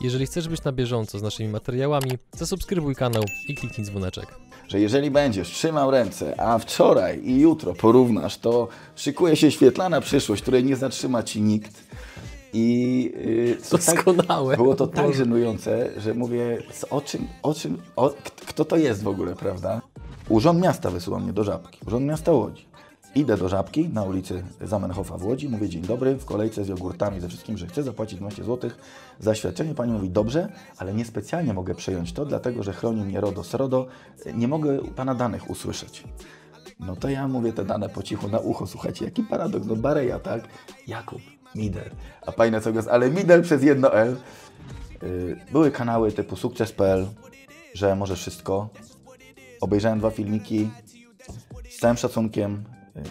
Jeżeli chcesz być na bieżąco z naszymi materiałami, zasubskrybuj kanał i kliknij dzwoneczek. że jeżeli będziesz trzymał ręce, a wczoraj i jutro porównasz, to szykuje się świetlana przyszłość, której nie zatrzyma ci nikt. I yy, Doskonałe. było to tak żenujące, że mówię, z o czym, o czym, o, kto to jest w ogóle, prawda? Urząd Miasta wysyła mnie do Żabki, Urząd Miasta Łodzi. Idę do Żabki na ulicy Zamenhofa w Łodzi, mówię dzień dobry, w kolejce z jogurtami, ze wszystkim, że chcę zapłacić 12 zł za świadczenie. Pani mówi dobrze, ale niespecjalnie mogę przejąć to, dlatego że chroni mnie RODO z RODO, nie mogę Pana danych usłyszeć. No to ja mówię te dane po cichu na ucho, słuchajcie, jaki paradoks, no Bareja, tak? Jakub, Mider, a Pani na co głos, ale Mider przez jedno L. Yy, Były kanały typu sukces.pl, że może wszystko. Obejrzałem dwa filmiki z całym szacunkiem.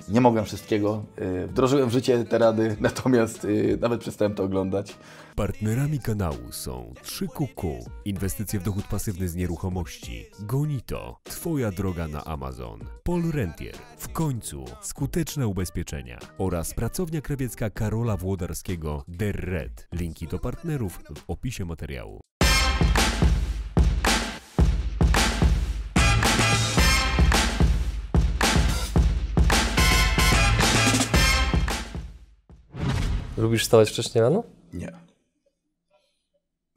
Nie mogłem wszystkiego. yy, Wdrożyłem w życie te rady, natomiast yy, nawet przestałem to oglądać. Partnerami kanału są 3QQ, inwestycje w dochód pasywny z nieruchomości, Gonito, Twoja droga na Amazon, Pol Rentier, w końcu skuteczne ubezpieczenia oraz pracownia krawiecka Karola Włodarskiego Der Red. Linki do partnerów w opisie materiału. Lubisz wstawać wcześniej rano? Nie.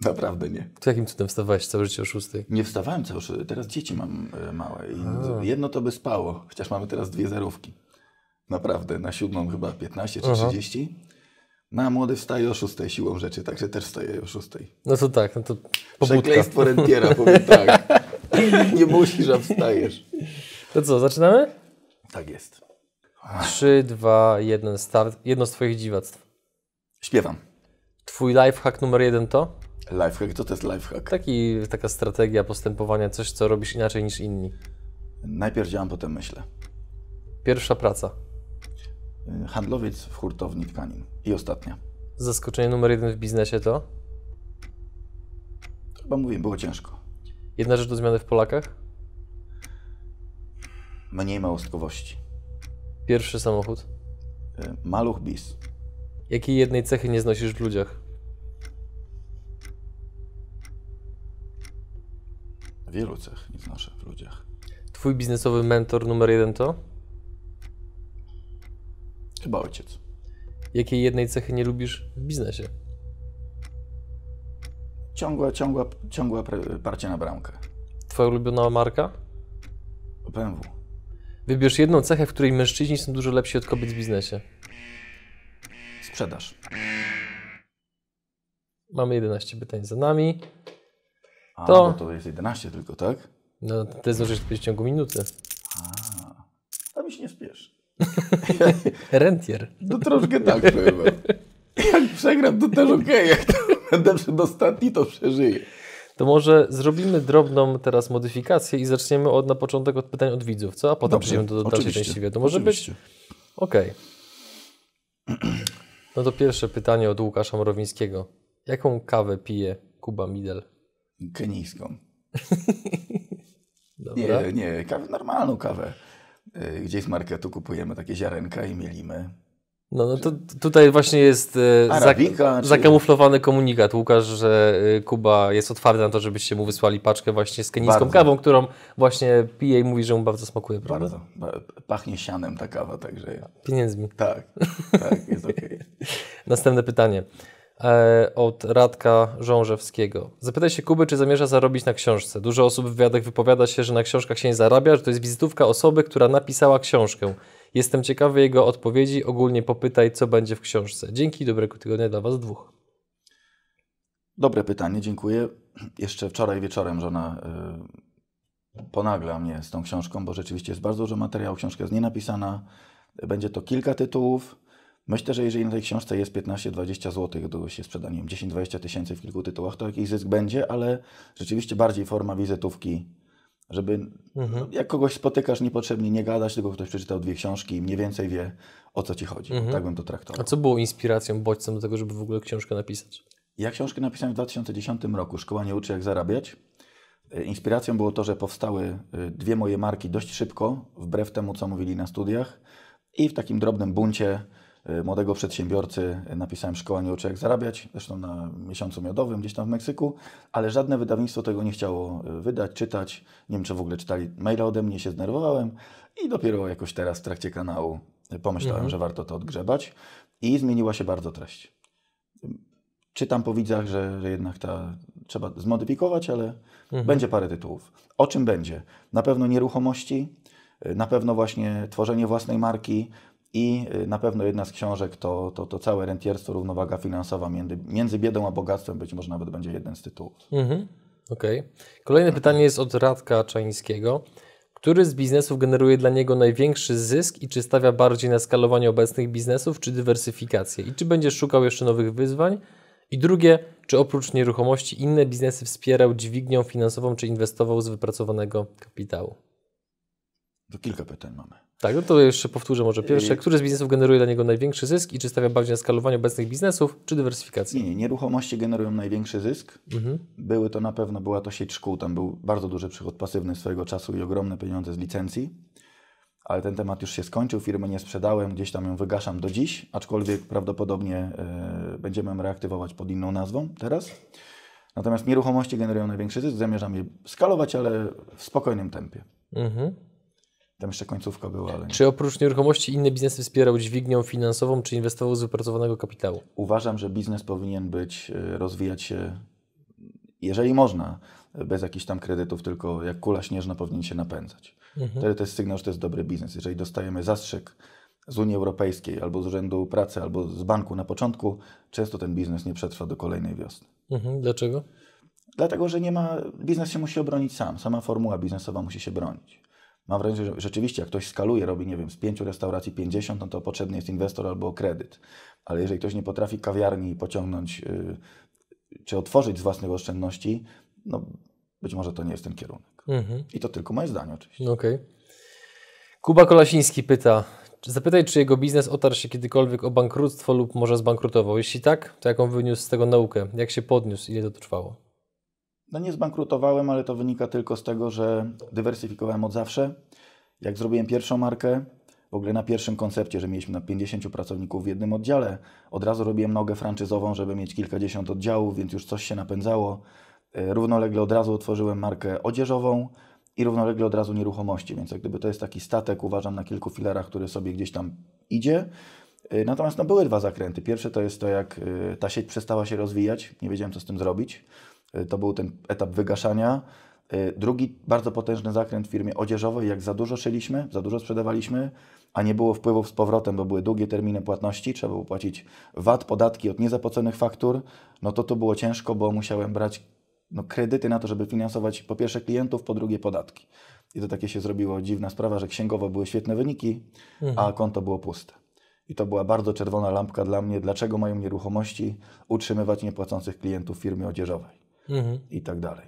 Naprawdę nie. To jakim cudem wstawałeś całe życie o 6? Nie wstawałem cały czas. Teraz dzieci mam e, małe i jedno to by spało, chociaż mamy teraz dwie zerówki. Naprawdę, na siódmą chyba 15 czy 30. Na młody wstaje o 6 siłą rzeczy, także też wstaje o 6. No to tak, no to pobudka. Przekleństwo rentiera, powiem tak. Nie musisz, a wstajesz. To co, zaczynamy? Tak jest. 3, 2, 1, start. Jedno z Twoich dziwactw. Śpiewam. Twój lifehack numer jeden to? Lifehack, co to jest lifehack? Taki, taka strategia postępowania, coś, co robisz inaczej niż inni. Najpierw działam, potem myślę. Pierwsza praca. Handlowiec w hurtowni tkanin. I ostatnia. Zaskoczenie numer jeden w biznesie to? Chyba mówię, było ciężko. Jedna rzecz do zmiany w Polakach? Mniej małostkowości. Pierwszy samochód. Y, Maluch bis. Jakiej jednej cechy nie znosisz w ludziach? Wielu cech nie znoszę w ludziach. Twój biznesowy mentor numer jeden to? Chyba ojciec. Jakiej jednej cechy nie lubisz w biznesie? Ciągła, ciągła, ciągła parcie na bramkę. Twoja ulubiona marka? BMW. Wybierz jedną cechę, w której mężczyźni są dużo lepsi od kobiet w biznesie. Sprzedaż. Mamy 11 pytań za nami. A, To- bo to jest 11 tylko, tak? No, ty zdążysz odpowiedzieć w ciągu minuty. A mi się nie spiesz. Rentier. No troszkę tak powiem. Jak przegram, to też okej. Jak to będę przedostatni, to przeżyję. To może zrobimy drobną teraz modyfikację i zaczniemy od, na początek od pytań od widzów, co? A potem Dobrze, przejdziemy do, dalszej części wywiadu. Może być? Okej. No to pierwsze pytanie od Łukasza Morowińskiego. Jaką kawę pije Kuba Midel? Kenijską. Nie, nie, kawę, normalną kawę. Y, Gdzieś z marketu kupujemy takie ziarenka i mielimy. No, no to tutaj właśnie jest e, Arabika, czy- zakamuflowany komunikat, Łukasz, że e, Kuba jest otwarty na to, żebyście mu wysłali paczkę właśnie z kenijską Bardzo. kawą, którą właśnie pije i mówi, że mu bardzo smakuje, prawda? Bardzo. Ba- Pachnie sianem ta kawa, także Pieniędzmi. tak, tak, jest okej. Następne pytanie. E, od Radka Żążewskiego. Zapytaj się Kuby, czy zamierza zarobić na książce. Dużo osób w wywiadach wypowiada się, że na książkach się nie zarabia, że to jest wizytówka osoby, która napisała książkę. Jestem ciekawy jego odpowiedzi. Ogólnie popytaj, co będzie w książce. Dzięki, dobrego tygodnia dla Was dwóch. Dobre pytanie, dziękuję. Jeszcze wczoraj wieczorem żona y, ponagla mnie z tą książką, bo rzeczywiście jest bardzo dużo materiału. Książka jest nienapisana. Będzie to kilka tytułów. Myślę, że jeżeli na tej książce jest 15-20 zł, do się sprzeda, nie wiem, 10-20 tysięcy w kilku tytułach, to jakiś zysk będzie, ale rzeczywiście bardziej forma wizytówki, żeby no, jak kogoś spotykasz niepotrzebnie nie gadać, tylko ktoś przeczytał dwie książki i mniej więcej wie, o co ci chodzi. Tak bym to traktował. A co było inspiracją, bodźcem do tego, żeby w ogóle książkę napisać? Ja książkę napisałem w 2010 roku. Szkoła nie uczy jak zarabiać. E, Inspiracją było to, że powstały e, dwie moje marki dość szybko, wbrew temu, co mówili na studiach. I w takim drobnym buncie młodego przedsiębiorcy y, napisałem Szkoła nie uczy jak zarabiać, zresztą na miesiącu miodowym gdzieś tam w Meksyku, ale żadne wydawnictwo tego nie chciało y, wydać, czytać. Nie wiem, czy w ogóle czytali maila ode mnie, się zdenerwowałem i dopiero jakoś teraz w trakcie kanału y, pomyślałem, że warto to odgrzebać i zmieniła się bardzo treść. Czytam po widzach, że, że jednak ta trzeba zmodyfikować, ale będzie parę tytułów. O czym będzie? Na pewno nieruchomości, y, na pewno właśnie tworzenie własnej marki i y, na pewno jedna z książek to, to, to całe rentierstwo, równowaga finansowa między, między biedą a bogactwem, być może nawet będzie jeden z tytułów. Mhm. Okej. Kolejne pytanie jest od Radka Czańskiego. Który z biznesów generuje dla niego największy zysk i czy stawia bardziej na skalowanie obecnych biznesów, czy dywersyfikację? I czy będziesz szukał jeszcze nowych wyzwań? I drugie, czy oprócz nieruchomości inne biznesy wspierał dźwignią finansową, czy inwestował z wypracowanego kapitału? To kilka pytań mamy. Tak, no to jeszcze powtórzę może pierwsze. Yy. Który z biznesów generuje dla niego największy zysk i czy stawia bardziej na skalowanie obecnych biznesów, czy dywersyfikację? Nie, nie, nieruchomości generują największy zysk. Mhm. Były to na pewno, była to sieć szkół, tam był bardzo duży przychód pasywny swojego czasu i ogromne pieniądze z licencji. Ale ten temat już się skończył, firmy nie sprzedałem, gdzieś tam ją wygaszam do dziś, aczkolwiek prawdopodobnie e, będziemy ją reaktywować pod inną nazwą teraz. Natomiast nieruchomości generują największy zysk, zamierzam je skalować, ale w spokojnym tempie. Mhm. Tam jeszcze końcówka była, ale. Czy oprócz nieruchomości inne biznesy wspierał dźwignią finansową, czy inwestował z wypracowanego kapitału? Uważam, że biznes powinien być, e, rozwijać się, jeżeli można, bez jakichś tam kredytów, tylko jak kula śnieżna powinien się napędzać. Wtedy to jest sygnał, że to jest dobry biznes. Jeżeli dostajemy zastrzyk z Unii Europejskiej, albo z Urzędu Pracy, albo z banku na początku, często ten biznes nie przetrwa do kolejnej wiosny. Mhm. Dlaczego? Dlatego, że nie ma, biznes się musi obronić sam. Sama formuła biznesowa musi się bronić. Mam wrażenie, że rzeczywiście jak ktoś skaluje, robi, nie wiem, z pięciu restauracji 50, no to potrzebny jest inwestor albo kredyt. Ale jeżeli ktoś nie potrafi kawiarni pociągnąć, yy, czy otworzyć z własnych oszczędności, no być może to nie jest ten kierunek. Mhm. I to tylko moje zdanie oczywiście. Okej. Kuba Kolasiński pyta, zapytaj, czy jego biznes otarł się kiedykolwiek o bankructwo lub może zbankrutował. Jeśli tak, to jaką wyniósł z tego naukę? Jak się podniósł? Ile to trwało? No nie zbankrutowałem, ale to wynika tylko z tego, że dywersyfikowałem od zawsze. Jak zrobiłem pierwszą markę, w ogóle na pierwszym koncepcie, że mieliśmy na 50 pracowników w jednym oddziale, od razu robiłem nogę franczyzową, żeby mieć kilkadziesiąt oddziałów, więc już coś się napędzało. E, Równolegle od razu otworzyłem markę odzieżową i równolegle od razu nieruchomości, więc jak gdyby to jest taki statek, uważam, na kilku filarach, który sobie gdzieś tam idzie. E, Natomiast no, były dwa zakręty. Pierwsze to jest to, jak e, ta sieć przestała się rozwijać, nie wiedziałem, co z tym zrobić. E, To był ten etap wygaszania. E, Drugi bardzo potężny zakręt w firmie odzieżowej, jak za dużo szyliśmy, za dużo sprzedawaliśmy, a nie było wpływów z powrotem, bo były długie terminy płatności, trzeba było płacić VAT, podatki od niezapłaconych faktur, no to to było ciężko, bo musiałem brać no, kredyty na to, żeby finansować po pierwsze klientów, po drugie podatki. I to takie się zrobiło dziwna sprawa, że księgowo były świetne wyniki, a konto było puste. I to była bardzo czerwona lampka dla mnie, dlaczego mają nieruchomości utrzymywać niepłacących klientów w firmie odzieżowej Mhm. i tak dalej.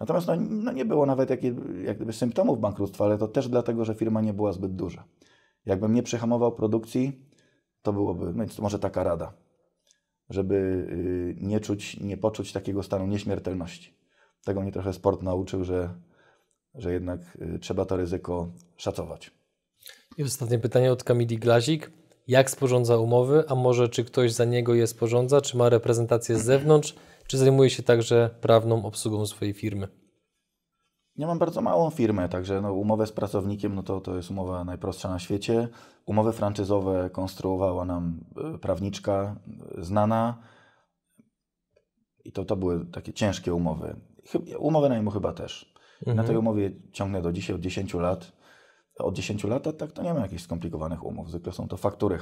Natomiast no, no nie było nawet jakie, jak gdyby symptomów bankructwa, ale to też dlatego, że firma nie była zbyt duża. Jakbym nie przehamował produkcji, to byłoby, no więc może taka rada, żeby y, nie czuć, nie poczuć takiego stanu nieśmiertelności. Tego mnie trochę sport nauczył, że, że jednak y, trzeba to ryzyko szacować. I ostatnie pytanie od Kamili Glazik. Jak sporządza umowy, a może czy ktoś za niego je sporządza, czy ma reprezentację z zewnątrz, czy zajmuje się także prawną obsługą swojej firmy? Ja mam bardzo małą firmę, także no, umowę z pracownikiem no to, to jest umowa najprostsza na świecie. Umowy franczyzowe konstruowała nam y, prawniczka y, znana i to, to były takie ciężkie umowy. Umowę najmu chyba też. Na tej umowie ciągnę do dzisiaj od 10 lat. Od 10 lat tak to nie ma jakichś skomplikowanych umów. Zwykle są to faktury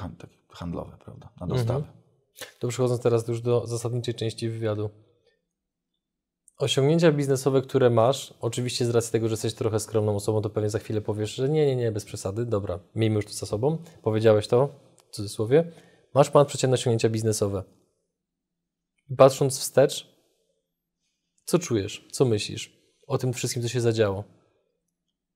handlowe, prawda, na dostawę. To przechodząc teraz już do zasadniczej części wywiadu. Osiągnięcia biznesowe, które masz, oczywiście z racji tego, że jesteś trochę skromną osobą, to pewnie za chwilę powiesz, że nie, nie, nie, bez przesady, dobra, miejmy już to za sobą. Powiedziałeś to, w cudzysłowie. Masz ponad przeciętne osiągnięcia biznesowe. Patrząc wstecz, co czujesz, co myślisz o tym wszystkim, co się zadziało?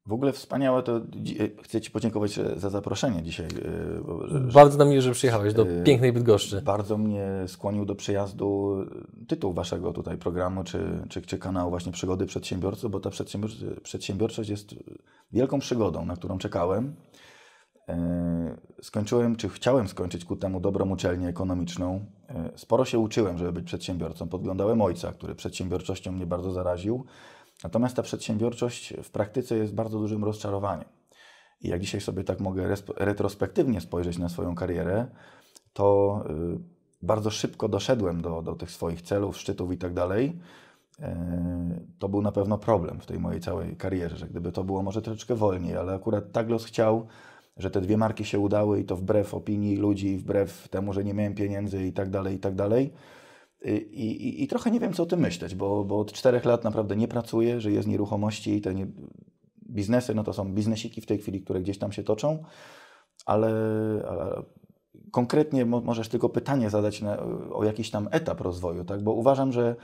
W ogóle wspaniałe to. dzi- Chcę Ci podziękować e, za zaproszenie dzisiaj. e, Bardzo nam miło, że przyjechałeś do pięknej Bydgoszczy. Bardzo mnie skłonił do przyjazdu tytuł waszego tutaj programu, czy, czy, czy kanału właśnie Przygody Przedsiębiorców, bo ta przedsiębior- przedsiębiorczość jest wielką przygodą, na którą czekałem. E, skończyłem, czy chciałem skończyć ku temu dobrą uczelnię ekonomiczną. E, sporo się uczyłem, żeby być przedsiębiorcą. Podglądałem ojca, który przedsiębiorczością mnie bardzo zaraził. Natomiast ta przedsiębiorczość w praktyce jest bardzo dużym rozczarowaniem. I jak dzisiaj sobie tak mogę retrospektywnie spojrzeć na swoją karierę, to y, bardzo szybko doszedłem do, do tych swoich celów, szczytów i tak dalej. E, to był na pewno problem w tej mojej całej karierze, że gdyby to było może troszeczkę wolniej, ale akurat tak los chciał, że te dwie marki się udały i to wbrew opinii ludzi, wbrew temu, że nie miałem pieniędzy i tak dalej, i tak dalej. I, i, i trochę nie wiem, co o tym myśleć, bo, bo od czterech lat naprawdę nie pracuję, żyję z nieruchomości i te nie, biznesy, no to są biznesiki w tej chwili, które gdzieś tam się toczą, ale, ale konkretnie możesz tylko pytanie zadać na, o jakiś tam etap rozwoju, tak? bo uważam, że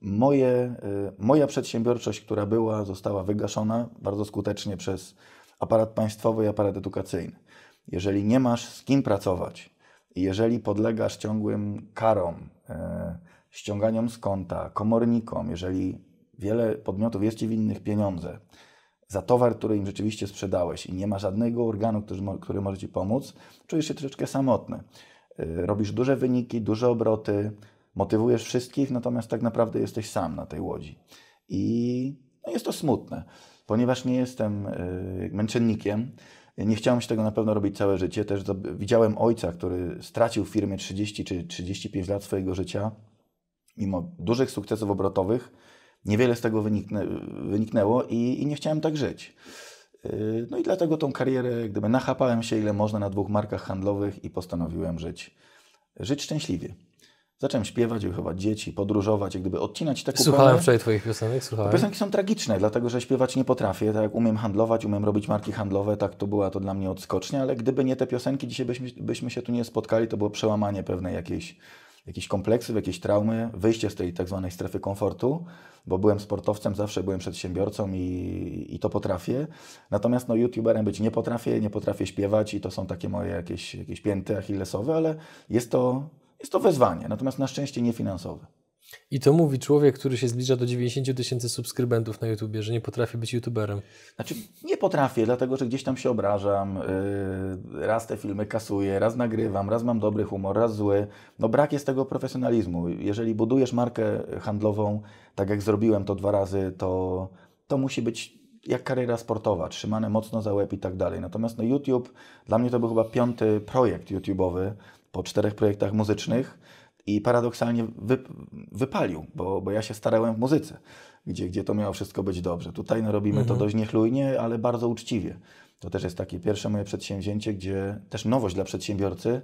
moje, y, moja przedsiębiorczość, która była, została wygaszona bardzo skutecznie przez aparat państwowy i aparat edukacyjny. Jeżeli nie masz z kim pracować jeżeli podlegasz ciągłym karom, e, ściąganiom z konta, komornikom, jeżeli wiele podmiotów jest Ci winnych pieniądze za towar, który im rzeczywiście sprzedałeś i nie ma żadnego organu, który, który może Ci pomóc, czujesz się troszeczkę samotny. E, robisz duże wyniki, duże obroty, motywujesz wszystkich, natomiast tak naprawdę jesteś sam na tej łodzi. I no jest to smutne ponieważ nie jestem y, męczennikiem. Nie chciałem się tego na pewno robić całe życie. Też widziałem ojca, który stracił w firmie 30 czy 35 lat swojego życia, mimo dużych sukcesów obrotowych. Niewiele z tego wyniknę, wyniknęło i, i nie chciałem tak żyć. Y, no i dlatego tą karierę, gdyby nachapałem się ile można na dwóch markach handlowych i postanowiłem żyć, żyć szczęśliwie. Zacząłem śpiewać, wychować dzieci, podróżować, jak gdyby odcinać te kupony. Słuchałem wczoraj Twoich piosenek, słuchałem. Piosenki są tragiczne, dlatego że śpiewać nie potrafię. Tak jak umiem handlować, umiem robić marki handlowe, tak to była to dla mnie odskocznia, ale gdyby nie te piosenki, dzisiaj byśmy, byśmy się tu nie spotkali, to było przełamanie pewnej jakiejś, jakichś kompleksów, jakiejś traumy, wyjście z tej tak zwanej strefy komfortu, bo byłem sportowcem, zawsze byłem przedsiębiorcą i, i to potrafię. Natomiast no, youtuberem być nie potrafię, nie potrafię śpiewać i to są takie moje jakieś, jakieś pięty achillesowe, ale jest to jest to wezwanie, natomiast na szczęście nie finansowe. I to mówi człowiek, który się zbliża do 90 tysięcy subskrybentów na YouTubie, że nie potrafi być YouTuberem. Znaczy, nie potrafię, dlatego że gdzieś tam się obrażam, yy, raz te filmy kasuję, raz nagrywam, raz mam dobry humor, raz zły. No brak jest tego profesjonalizmu. Jeżeli budujesz markę handlową, tak jak zrobiłem to dwa razy, to, to musi być jak kariera sportowa, trzymane mocno za łeb i tak dalej. Natomiast no YouTube, dla mnie to był chyba piąty projekt YouTube'owy, po czterech projektach muzycznych i paradoksalnie wy, wypalił, bo, bo ja się starałem w muzyce, gdzie, gdzie to miało wszystko być dobrze. Tutaj no, robimy mhm. to dość niechlujnie, ale bardzo uczciwie. To też jest takie pierwsze moje przedsięwzięcie, gdzie też nowość dla przedsiębiorcy,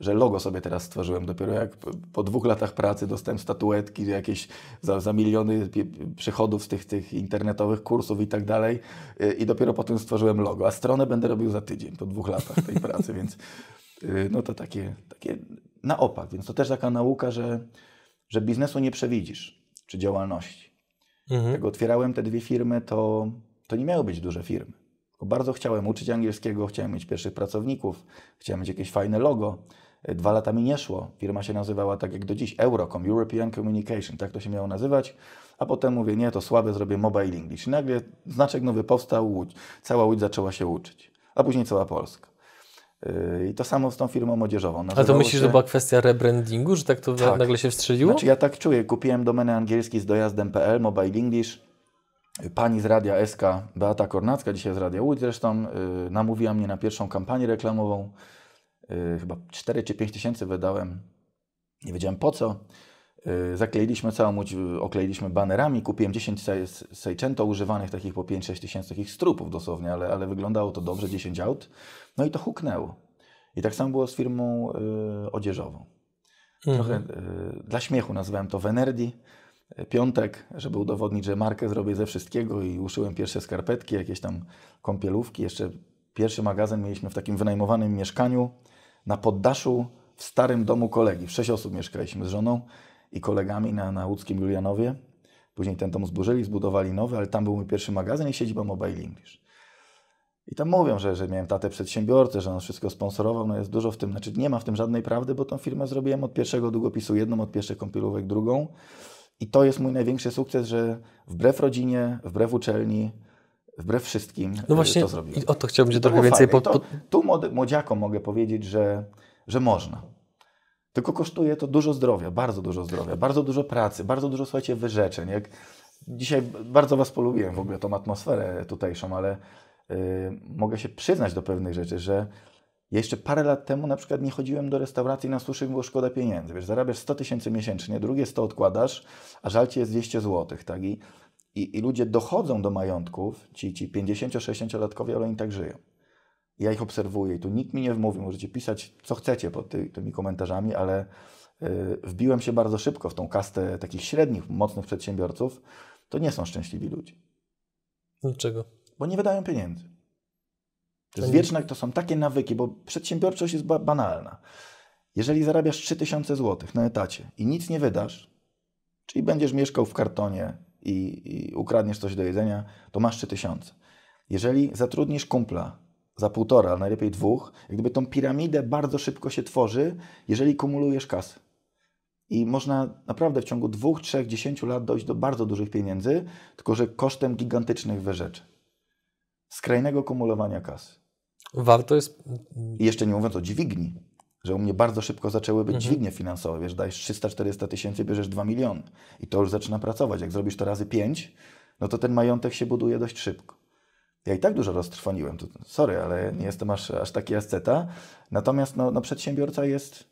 że logo sobie teraz stworzyłem. Dopiero jak po dwóch latach pracy dostałem statuetki, jakieś za, za miliony przychodów z tych, tych internetowych kursów i tak dalej. Y, I dopiero potem stworzyłem logo. A stronę będę robił za tydzień, po dwóch latach tej pracy, więc no to takie, takie na opak. Więc to też taka nauka, że, że biznesu nie przewidzisz, czy działalności. Mhm. Jak otwierałem te dwie firmy, to, to nie miały być duże firmy. Bo bardzo chciałem uczyć angielskiego, chciałem mieć pierwszych pracowników, chciałem mieć jakieś fajne logo. Y, dwa lata mi nie szło. Firma się nazywała tak jak do dziś Eurocom, European Communication, tak to się miało nazywać. A potem mówię, nie, to słabe, zrobię mobile English. I nagle znaczek nowy powstał, Łódź. Cała Łódź zaczęła się uczyć. A później cała Polska. Yy, I to samo z tą firmą młodzieżową. A to myślisz, się... że była kwestia rebrandingu, że tak to tak. nagle się wstrzeliło? Znaczy ja tak czuję. Kupiłem domenę angielski z dojazdem.pl, Mobile English. Pani z Radia SK, Beata Kornacka, dzisiaj z Radia Łódź zresztą, yy, namówiła mnie na pierwszą kampanię reklamową. Yy, chyba 4 czy 5 tysięcy wydałem. Nie wiedziałem po co. Yy, zakleiliśmy całą łódź, okleiliśmy banerami. Kupiłem 10 Seicento używanych, takich po 5-6 tysięcy, takich strupów dosłownie, ale, ale wyglądało to dobrze, 10 aut. No i to huknęło. I tak samo było z firmą y, odzieżową. Trochę y, dla śmiechu nazwałem to Venerdi. Piątek, żeby udowodnić, że markę zrobię ze wszystkiego i uszyłem pierwsze skarpetki, jakieś tam kąpielówki. Jeszcze pierwszy magazyn mieliśmy w takim wynajmowanym mieszkaniu na poddaszu w starym domu kolegi. W sześć osób mieszkaliśmy z żoną i kolegami na, na łódzkim Julianowie. Później ten dom zburzyli, zbudowali nowy, ale tam był mój pierwszy magazyn i siedziba Mobile English. I tam mówią, że, że miałem tatę przedsiębiorcę, że on wszystko sponsorował. No jest dużo w tym, znaczy nie ma w tym żadnej prawdy, bo tą firmę zrobiłem od pierwszego długopisu jedną, od pierwszych kąpielówek drugą. I to jest mój największy sukces, że wbrew rodzinie, wbrew uczelni, wbrew wszystkim No właśnie, to zrobiłem. i o to chciałbym się trochę więcej I pod... to, Tu młodziakom mogę powiedzieć, że, że można. Tylko kosztuje to dużo zdrowia, bardzo dużo zdrowia, bardzo dużo pracy, bardzo dużo, słuchajcie, wyrzeczeń. Jak dzisiaj bardzo Was polubiłem w ogóle tą atmosferę tutejszą, ale yy, mogę się przyznać do pewnych rzeczy, że ja jeszcze parę lat temu na przykład nie chodziłem do restauracji na suszy, bo szkoda pieniędzy. Wiesz, zarabiasz 100 tysięcy miesięcznie, drugie 100 odkładasz, a żal Ci jest 200 zł, tak? I, i, I ludzie dochodzą do majątków, ci, ci 50-60-latkowie, ale oni tak żyją. Ja ich obserwuję i tu nikt mi nie wmówił, możecie pisać co chcecie pod ty, tymi komentarzami, ale y, wbiłem się bardzo szybko w tą kastę takich średnich, mocnych przedsiębiorców. To nie są szczęśliwi ludzie, Dlaczego? bo nie wydają pieniędzy. To jest wieczne, to są takie nawyki, bo przedsiębiorczość jest ba banalna. Jeżeli zarabiasz 3000 zł na etacie i nic nie wydasz, czyli będziesz mieszkał w kartonie i, i ukradniesz coś do jedzenia, to masz 3000. Jeżeli zatrudnisz kumpla za półtora, a najlepiej dwóch, jak gdyby tą piramidę bardzo szybko się tworzy, jeżeli kumulujesz kasę. I można naprawdę w ciągu dwóch, trzech, dziesięciu lat dojść do bardzo dużych pieniędzy, tylko że kosztem gigantycznych wyrzeczeń. Skrajnego kumulowania kasy. Warto jest... I jeszcze nie mówiąc o dźwigni, że u mnie bardzo szybko zaczęły być Mhm. dźwignie finansowe. Wiesz, dajesz 300-400 tysięcy, bierzesz 2 miliony. I to już zaczyna pracować. Jak zrobisz to razy 5, no to ten majątek się buduje dość szybko. Ja i tak dużo roztrwoniłem. To, sorry, ale nie jestem aż, aż taki asceta. Natomiast no, no przedsiębiorca jest,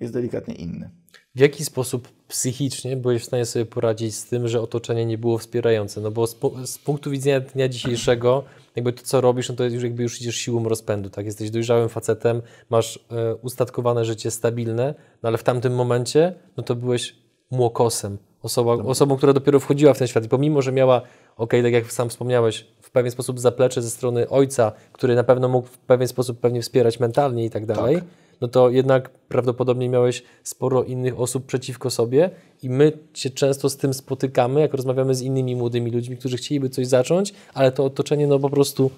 jest delikatnie inny. W jaki sposób psychicznie byłeś w stanie sobie poradzić z tym, że otoczenie nie było wspierające? No bo z, z punktu widzenia dnia dzisiejszego, jakby to, co robisz, no to już jakby już idziesz siłą rozpędu, tak? Jesteś dojrzałym facetem, masz e, ustatkowane życie stabilne, no ale w tamtym momencie, no to byłeś młokosem, osoba, osobą, która dopiero wchodziła w ten świat i pomimo, że miała, okej, tak jak sam wspomniałeś, w pewien sposób zaplecze ze strony ojca, który na pewno mógł w pewien sposób pewnie wspierać mentalnie i tak dalej, no to jednak prawdopodobnie miałeś sporo innych osób przeciwko sobie i my się często z tym spotykamy, jak rozmawiamy z innymi młodymi ludźmi, którzy chcieliby coś zacząć, ale to otoczenie no po prostu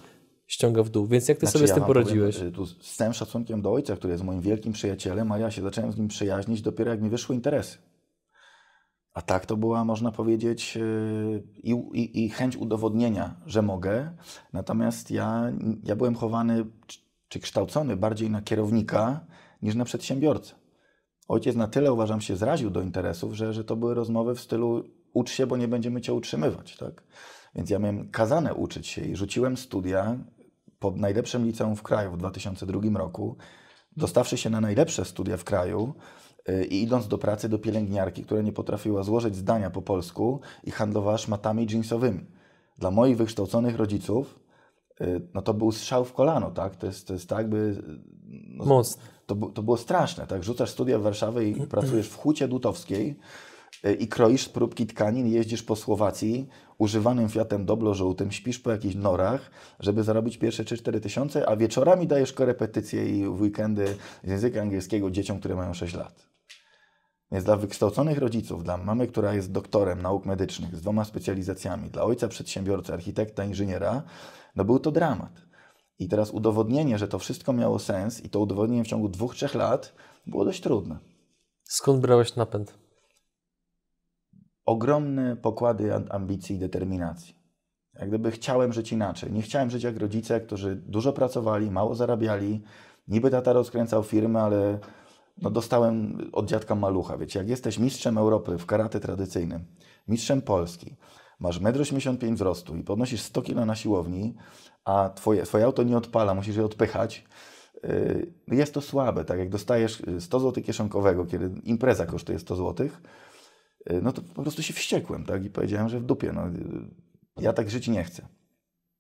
ściąga w dół. Więc jak ty Znaczy, sobie z ja tym wam poradziłeś? Powiem, y, tu z całym szacunkiem do ojca, który jest moim wielkim przyjacielem, a ja się zacząłem z nim przyjaźnić dopiero jak mi wyszły interesy. A tak to była, można powiedzieć, yy, i, i, i chęć udowodnienia, że mogę. Natomiast ja, ja byłem chowany czy, kształcony bardziej na kierownika niż na przedsiębiorcę. Ojciec na tyle, uważam, się zraził do interesów, że, że to były rozmowy w stylu ucz się, bo nie będziemy cię utrzymywać. Tak? Więc ja miałem kazane uczyć się i rzuciłem studia po najlepszym liceum w kraju w 2002 roku, dostawszy się na najlepsze studia w kraju i idąc do pracy do pielęgniarki, która nie potrafiła złożyć zdania po polsku i handlowała szmatami jeansowymi. Dla moich wykształconych rodziców yy, no to był strzał w kolano, tak? To jest, to jest tak, by... No, to, to było straszne, tak? Rzucasz studia w Warszawie i pracujesz w hucie dutowskiej y, i kroisz próbki tkanin, jeździsz po Słowacji używanym Fiatem Doblo żółtym, śpisz po jakichś norach, żeby zarobić pierwsze 3-4 tysiące, a wieczorami dajesz korepetycje i w weekendy z języka angielskiego dzieciom, które mają 6 lat. Więc dla wykształconych rodziców, dla mamy, która jest doktorem nauk medycznych z dwoma specjalizacjami, dla ojca przedsiębiorcy, architekta, inżyniera, no był to dramat. I teraz udowodnienie, że to wszystko miało sens i to udowodnienie w ciągu dwóch, trzech lat było dość trudne. Skąd brałeś napęd? Ogromne pokłady am- ambicji i determinacji. Jak gdyby chciałem żyć inaczej. Nie chciałem żyć jak rodzice, którzy dużo pracowali, mało zarabiali. Niby tata rozkręcał firmy, ale no dostałem od dziadka malucha. Wiecie, jak jesteś mistrzem Europy w karate tradycyjnym, mistrzem Polski, masz 1,85 m wzrostu i podnosisz 100 kg na siłowni, a twoje, twoje auto nie odpala, musisz je odpychać, yy, no jest to słabe. Tak jak dostajesz y, 100 zł kieszonkowego, kiedy impreza kosztuje 100 zł, yy, no to po prostu się wściekłem tak? i powiedziałem, że w dupie. No, yy, ja tak żyć nie chcę.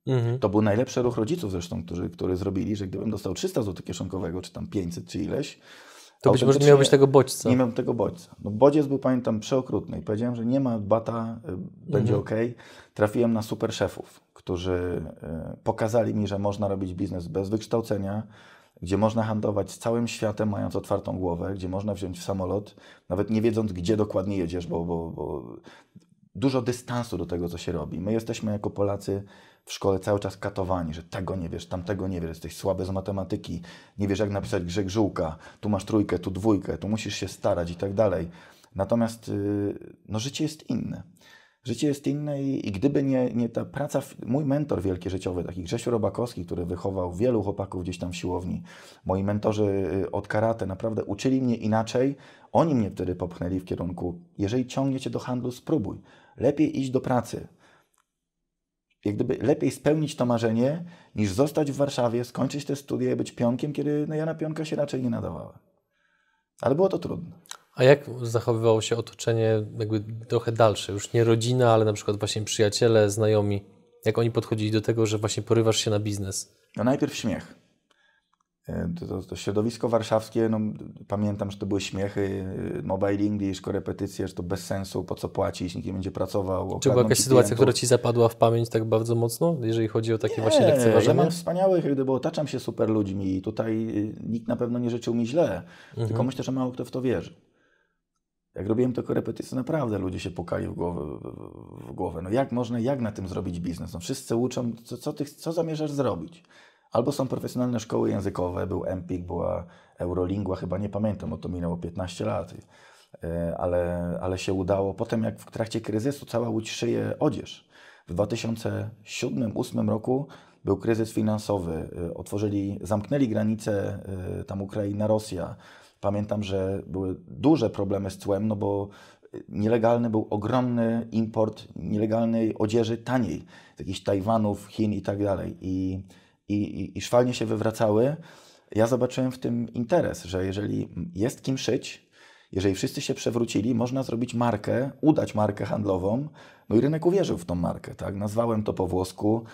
Mhm. To był najlepszy ruch rodziców zresztą, którzy, który zrobili, że gdybym dostał 300 zł kieszonkowego, czy tam 500, czy ileś, To być może miałbyś tego bodźca. Nie miałem tego bodźca. No, bodziec był, pamiętam, przeokrutny i powiedziałem, że nie ma bata, y, będzie ok. Trafiłem na super szefów, którzy y, pokazali mi, że można robić biznes bez wykształcenia, gdzie można handlować z całym światem, mając otwartą głowę, gdzie można wziąć w samolot, nawet nie wiedząc, gdzie dokładnie jedziesz, bo, bo, bo dużo dystansu do tego, co się robi. My jesteśmy jako Polacy w szkole cały czas katowani, że tego nie wiesz, tamtego nie wiesz, jesteś słaby z matematyki, nie wiesz jak napisać grzeg żółka, tu masz trójkę, tu dwójkę, tu musisz się starać i tak dalej. Natomiast yy, no, życie jest inne. Życie jest inne i, i gdyby nie, nie ta praca, mój mentor wielki życiowy, taki Grzesiu Robakowski, który wychował wielu chłopaków gdzieś tam w siłowni, moi mentorzy y, od karate naprawdę uczyli mnie inaczej, oni mnie wtedy popchnęli w kierunku, jeżeli ciągniecie do handlu, spróbuj. Lepiej iść do pracy. Jak gdyby lepiej spełnić to marzenie, niż zostać w Warszawie, skończyć te studia i być pionkiem, kiedy no ja na pionka się raczej nie nadawałem. Ale było to trudne. A jak zachowywało się otoczenie jakby trochę dalsze? Już nie rodzina, ale na przykład właśnie przyjaciele, znajomi. Jak oni podchodzili do tego, że właśnie porywasz się na biznes? No najpierw śmiech. E, to, to, środowisko warszawskie, no, pamiętam, że to były śmiechy, e, mobile English, korepetycje, że to bez sensu, po co płacić, nikt nie będzie pracował. Czy była jakaś sytuacja, która Ci zapadła w pamięć tak bardzo mocno, jeżeli chodzi o takie nie, właśnie lekceważenie? ja mam wspaniałych, gdyby otaczam się super ludźmi i tutaj e, nikt na pewno nie życzył mi źle, mhm. tylko myślę, że mało kto w to wierzy. Jak robiłem te korepetycje, naprawdę ludzie się pukali w głowę, w głowę. No jak można, jak na tym zrobić biznes? No wszyscy uczą, co, co, ty, co zamierzasz zrobić? Albo są profesjonalne szkoły językowe, był Empik, była Eurolingua, chyba nie pamiętam, bo to minęło 15 lat, e, ale, ale się udało. Potem jak w trakcie kryzysu cała Łódź szyje odzież. W 2007-2008 roku był kryzys finansowy, e, otworzyli, zamknęli granice e, tam Ukraina, Rosja. Pamiętam, że były duże problemy z cłem, no bo nielegalny był ogromny import nielegalnej odzieży taniej, z jakichś Tajwanów, Chin i tak dalej. I i, i, i szwalnie się wywracały, ja zobaczyłem w tym interes, że jeżeli jest kim szyć, jeżeli wszyscy się przewrócili, można zrobić markę, udać markę handlową, no i rynek uwierzył w tą markę, tak? Nazwałem to po włosku,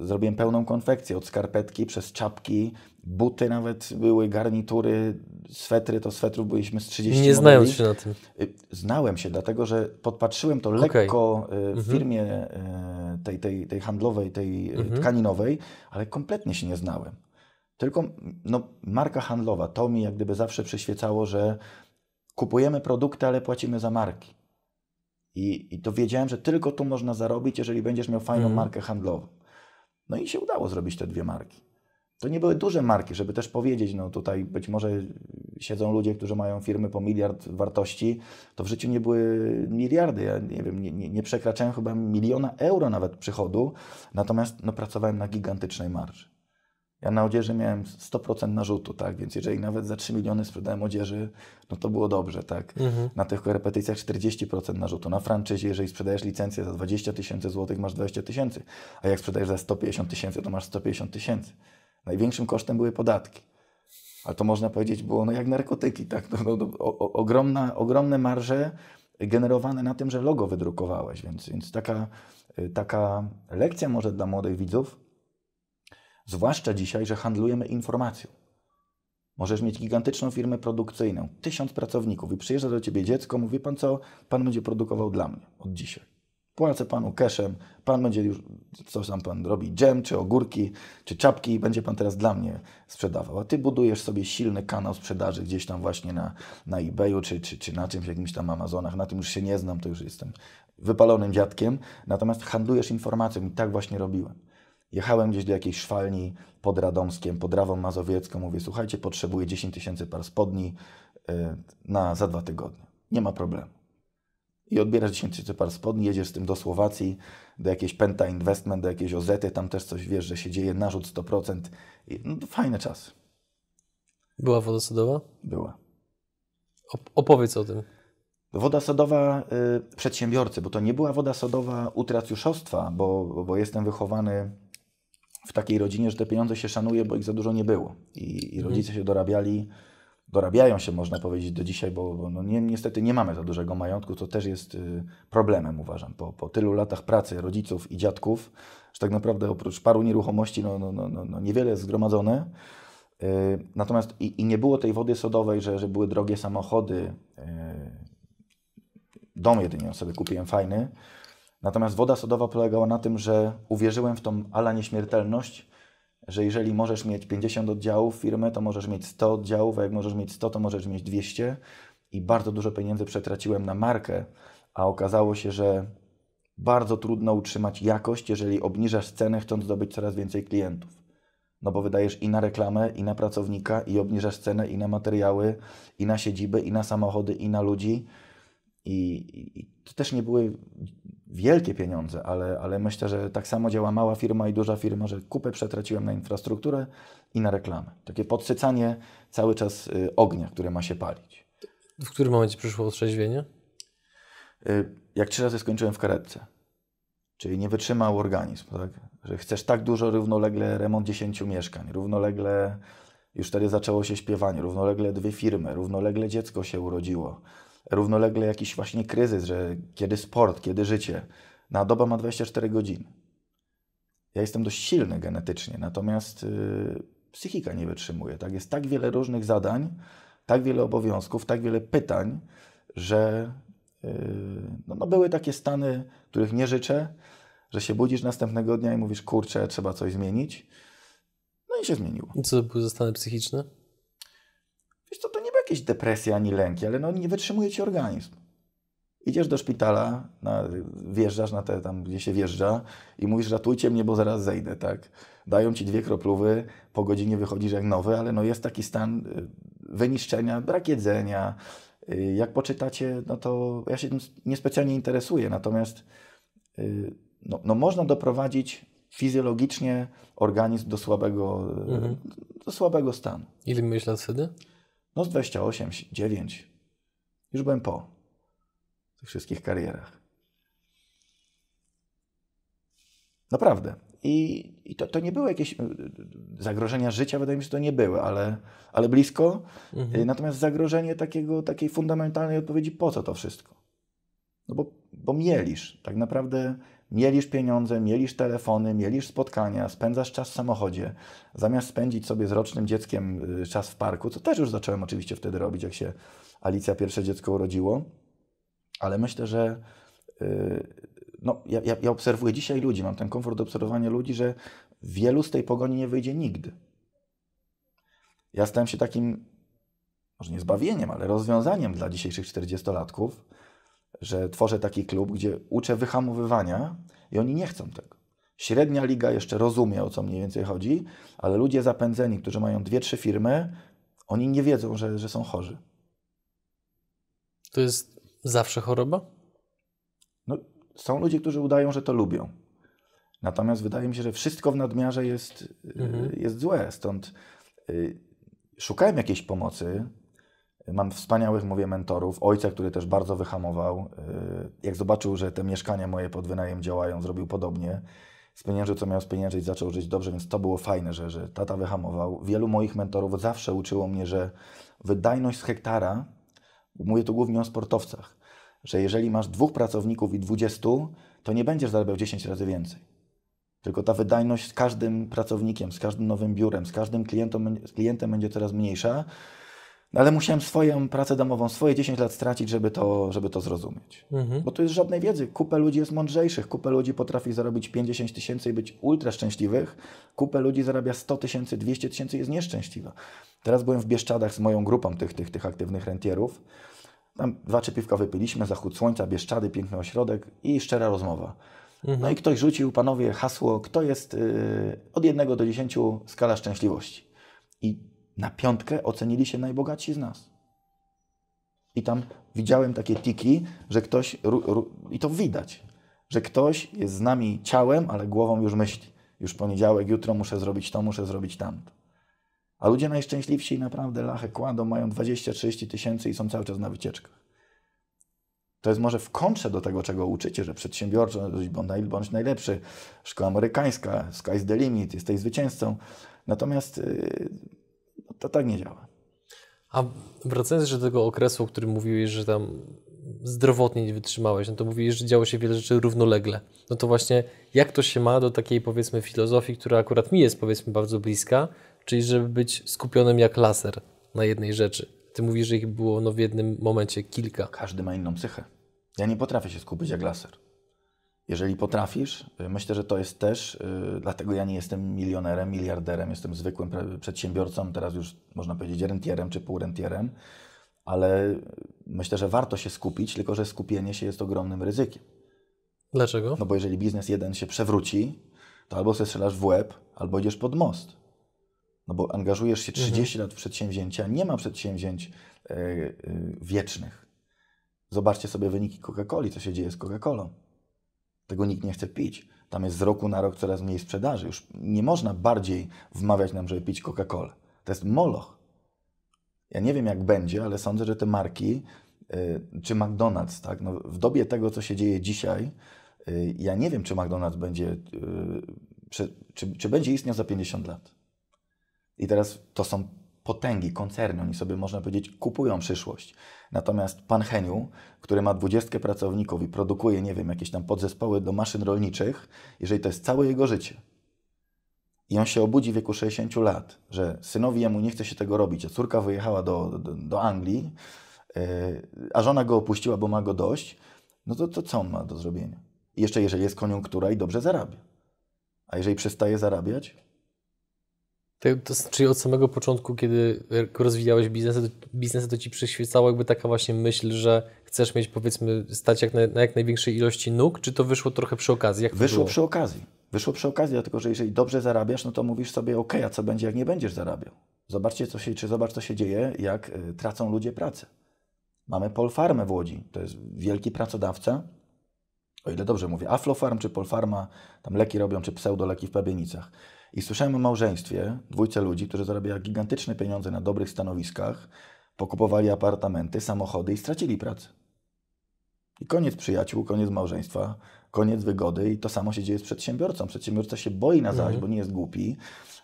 zrobiłem pełną konfekcję, od skarpetki przez czapki, buty nawet były, garnitury, swetry, to swetrów byliśmy z 30 Nie znając się na tym. Y, znałem się, dlatego że podpatrzyłem to lekko okay. w mhm. firmie y, tej, tej, tej handlowej, tej y, mhm. tkaninowej, ale kompletnie się nie znałem. Tylko no, marka handlowa, to mi jak gdyby zawsze przyświecało, że kupujemy produkty, ale płacimy za marki. I, I to wiedziałem, że tylko tu można zarobić, jeżeli będziesz miał fajną mhm. markę handlową. No i się udało zrobić te dwie marki. To nie były duże marki, żeby też powiedzieć, no tutaj być może siedzą ludzie, którzy mają firmy po miliard wartości, to w życiu nie były miliardy. Ja nie wiem, nie, nie, nie przekraczałem chyba miliona euro nawet przychodu, natomiast no, pracowałem na gigantycznej marży. Ja na odzieży miałem 100% narzutu, tak? Więc jeżeli nawet za 3 miliony sprzedałem odzieży, no to było dobrze, tak? Mhm. Na tych korepetycjach 40% narzutu. Na franczyzie, jeżeli sprzedajesz licencję za 20 tysięcy złotych, masz 20 tysięcy. A jak sprzedajesz za 150 tysięcy, to masz 150 tysięcy. Największym kosztem były podatki. Ale to można powiedzieć było no, jak narkotyki, tak? No, no, no o, ogromna, ogromne marże generowane na tym, że logo wydrukowałeś. Więc, więc taka, taka lekcja może dla młodych widzów, Zwłaszcza dzisiaj, że handlujemy informacją. Możesz mieć gigantyczną firmę produkcyjną, tysiąc pracowników i przyjeżdża do ciebie dziecko, mówi pan co, pan będzie produkował dla mnie od dzisiaj. Płacę panu cashem, pan będzie już, co tam pan robi, dżem, czy ogórki, czy czapki i będzie pan teraz dla mnie sprzedawał. A ty budujesz sobie silny kanał sprzedaży gdzieś tam właśnie na, na eBayu, czy, czy, czy na czymś, jakimś tam Amazonach. Na tym już się nie znam, to już jestem wypalonym dziadkiem. Natomiast handlujesz informacją i tak właśnie robiłem. Jechałem gdzieś do jakiejś szwalni pod Radomskiem, pod Rawą Mazowiecką. Mówię, słuchajcie, potrzebuję 10 tysięcy par spodni y, na, za dwa tygodnie. Nie ma problemu. I odbierasz 10 tysięcy par spodni, jedziesz z tym do Słowacji, do jakiejś Penta Investment, do jakiejś Ozety, tam też coś wiesz, że się dzieje, narzut 100%. I, no, fajne czasy. Była woda sodowa? Była. Opowiedz o tym. Woda sodowa y, przedsiębiorcy, bo to nie była woda sodowa utracjuszostwa, bo, bo jestem wychowany w takiej rodzinie, że te pieniądze się szanuje, bo ich za dużo nie było. I, i mhm. rodzice się dorabiali, dorabiają się, można powiedzieć, do dzisiaj, bo, bo no nie, niestety nie mamy za dużego majątku, co też jest y, problemem, uważam. Po, po tylu latach pracy rodziców i dziadków, że tak naprawdę oprócz paru nieruchomości, no, no, no, no, no niewiele jest zgromadzone. Y, natomiast i, i, nie było tej wody sodowej, że, że były drogie samochody. Dom jedynie sobie kupiłem fajny. Natomiast woda sodowa polegała na tym, że uwierzyłem w tą ala nieśmiertelność, że jeżeli możesz mieć 50 oddziałów firmy, to możesz mieć 100 oddziałów, a jak możesz mieć 100, to możesz mieć 200 i bardzo dużo pieniędzy przetraciłem na markę, a okazało się, że bardzo trudno utrzymać jakość, jeżeli obniżasz cenę, chcąc zdobyć coraz więcej klientów. No bo wydajesz i na reklamę, i na pracownika, i obniżasz cenę, i na materiały, i na siedziby, i na samochody, i na ludzi. I, i to też nie były wielkie pieniądze, ale, ale myślę, że tak samo działa mała firma i duża firma, że kupę przetraciłem na infrastrukturę i na reklamę. Takie podsycanie cały czas y, ognia, które ma się palić. W którym momencie przyszło otrzeźwienie? Y, jak trzy razy skończyłem w karetce, czyli nie wytrzymał organizm, tak? że chcesz tak dużo równolegle remont 10 mieszkań, równolegle już wtedy zaczęło się śpiewanie, równolegle dwie firmy, równolegle dziecko się urodziło, równolegle jakiś właśnie kryzys, że kiedy sport, kiedy życie. Na doba ma 24 godziny. Ja jestem dość silny genetycznie, natomiast yy, psychika nie wytrzymuje. Tak? Jest tak wiele różnych zadań, tak wiele obowiązków, tak wiele pytań, że yy, no, no były takie stany, których nie życzę, że się budzisz następnego dnia i mówisz, kurczę, trzeba coś zmienić. No i się zmieniło. I co to były za stany psychiczne? Wiesz co, to jakieś depresje ani lęki, ale no nie wytrzymuje ci organizm. Idziesz do szpitala, na, wjeżdżasz na te tam, gdzie się wjeżdża i mówisz, ratujcie mnie, bo zaraz zejdę, tak? Dają ci dwie kroplówy, po godzinie wychodzisz jak nowy, ale no jest taki stan y, wyniszczenia, brak jedzenia. Y, Jak poczytacie, no to ja się tym niespecjalnie interesuję, natomiast y, no, no można doprowadzić fizjologicznie organizm do słabego, Mhm. do słabego stanu. Ile lat wtedy? No z 28, 9. Już byłem po tych wszystkich karierach. Naprawdę. I, i to, to nie były jakieś y, y, zagrożenia życia, wydaje mi się, że to nie były, ale, ale blisko. Mhm. Y, Natomiast zagrożenie takiego, takiej fundamentalnej odpowiedzi, po co to wszystko? No bo, bo mielisz, tak naprawdę mielisz pieniądze, mielisz telefony, mielisz spotkania, spędzasz czas w samochodzie. Zamiast spędzić sobie z rocznym dzieckiem y, czas w parku, co też już zacząłem oczywiście wtedy robić, jak się Alicja pierwsze dziecko urodziło, ale myślę, że y, no, ja, ja, obserwuję dzisiaj ludzi, mam ten komfort obserwowania ludzi, że wielu z tej pogoni nie wyjdzie nigdy. Ja stałem się takim, może nie zbawieniem, ale rozwiązaniem dla dzisiejszych 40-latków, że tworzę taki klub, gdzie uczę wyhamowywania i oni nie chcą tego. Średnia liga jeszcze rozumie, o co mniej więcej chodzi, ale ludzie zapędzeni, którzy mają dwie, trzy firmy, oni nie wiedzą, że, że są chorzy. To jest zawsze choroba? No, są ludzie, którzy udają, że to lubią. Natomiast wydaje mi się, że wszystko w nadmiarze jest, y, Mhm. jest złe. Stąd y, szukałem jakiejś pomocy. Mam wspaniałych, mówię, mentorów. Ojca, który też bardzo wyhamował. Y, jak zobaczył, że te mieszkania moje pod wynajem działają, zrobił podobnie. Spieniężył, co miał spieniężyć, zaczął żyć dobrze, więc to było fajne, że, że tata wyhamował. Wielu moich mentorów zawsze uczyło mnie, że wydajność z hektara, mówię tu głównie o sportowcach, że jeżeli masz dwóch pracowników i dwudziestu, to nie będziesz zarabiał 10 razy więcej. Tylko ta wydajność z każdym pracownikiem, z każdym nowym biurem, z każdym klientem, klientem będzie coraz mniejsza. No ale musiałem swoją pracę domową, swoje 10 lat stracić, żeby to, żeby to zrozumieć. Mhm. Bo tu jest żadnej wiedzy. Kupę ludzi jest mądrzejszych. Kupę ludzi potrafi zarobić 50 tysięcy i być ultra szczęśliwych. Kupę ludzi zarabia 100 tysięcy, 200 tysięcy i jest nieszczęśliwa. Teraz byłem w Bieszczadach z moją grupą tych, tych, tych aktywnych rentierów. Tam dwa trzy piwka wypiliśmy, zachód słońca, Bieszczady, piękny ośrodek i szczera rozmowa. No i ktoś rzucił, panowie, hasło, kto jest y, od 1 do 10 skala szczęśliwości. I na piątkę ocenili się najbogatsi z nas. I tam widziałem takie tiki, że ktoś, ru, ru, i to widać, że ktoś jest z nami ciałem, ale głową już myśli. Już poniedziałek, jutro muszę zrobić to, muszę zrobić tamto. A ludzie najszczęśliwsi naprawdę lachę kładą, mają 20-30 tysięcy i są cały czas na wycieczkach. To jest może w kontrze do tego, czego uczycie, że przedsiębiorczość, bądź, naj- bądź najlepszy, szkoła amerykańska, sky's the limit, jesteś zwycięzcą. Natomiast yy, to tak nie działa. A wracając jeszcze do tego okresu, o którym mówiłeś, że tam zdrowotnie nie wytrzymałeś, no to mówiłeś, że działo się wiele rzeczy równolegle. No to właśnie jak to się ma do takiej powiedzmy filozofii, która akurat mi jest powiedzmy bardzo bliska, czyli żeby być skupionym jak laser na jednej rzeczy. Ty mówisz, że ich było no, w jednym momencie kilka. Każdy ma inną psychę. Ja nie potrafię się skupić jak laser. Jeżeli potrafisz, y, myślę, że to jest też, y, dlatego ja nie jestem milionerem, miliarderem, jestem zwykłym przedsiębiorcą, teraz już można powiedzieć rentierem czy półrentierem, ale myślę, że warto się skupić, tylko że skupienie się jest ogromnym ryzykiem. Dlaczego? No bo jeżeli biznes jeden się przewróci, to albo sobie strzelasz w łeb, albo idziesz pod most. No bo angażujesz się 30 lat w przedsięwzięcia, nie ma przedsięwzięć e, e, wiecznych. Zobaczcie sobie wyniki Coca-Coli, co się dzieje z Coca-Colą. Tego nikt nie chce pić. Tam jest z roku na rok coraz mniej sprzedaży. Już nie można bardziej wmawiać nam, żeby pić Coca-Colę. To jest moloch. Ja nie wiem, jak będzie, ale sądzę, że te marki, y, czy McDonald's, tak, no, w dobie tego, co się dzieje dzisiaj, y, ja nie wiem, czy McDonald's będzie, y, czy, czy, czy będzie istniał za 50 lat. I teraz to są potęgi, koncerny, oni sobie, można powiedzieć, kupują przyszłość. Natomiast pan Heniu, który ma 20 pracowników i produkuje, nie wiem, jakieś tam podzespoły do maszyn rolniczych, jeżeli to jest całe jego życie, i on się obudzi w wieku 60 lat, że synowi jemu nie chce się tego robić, a córka wyjechała do, do, do Anglii, yy, a żona go opuściła, bo ma go dość, no to, to co on ma do zrobienia? I jeszcze jeżeli jest koniunktura i dobrze zarabia. A jeżeli przestaje zarabiać, to, to, czyli od samego początku, kiedy rozwijałeś biznes, to, biznes, to ci przyświecała jakby taka właśnie myśl, że chcesz mieć powiedzmy stać jak na, na jak największej ilości nóg, czy to wyszło trochę przy okazji? Jak wyszło przy okazji. Wyszło przy okazji, dlatego że jeżeli dobrze zarabiasz, no to mówisz sobie, ok, a co będzie, jak nie będziesz zarabiał? Zobaczcie, co się, czy zobacz, co się dzieje, jak y, tracą ludzie pracę. Mamy Polfarmę w Łodzi, to jest wielki pracodawca, o ile dobrze mówię, Aflofarm czy Polfarma, tam leki robią, czy pseudoleki w Pabienicach. I słyszałem o małżeństwie, dwójce ludzi, którzy zarabiali gigantyczne pieniądze na dobrych stanowiskach, pokupowali apartamenty, samochody i stracili pracę. I koniec przyjaciół, koniec małżeństwa, koniec wygody i to samo się dzieje z przedsiębiorcą. Przedsiębiorca się boi na zaś, mm. bo nie jest głupi,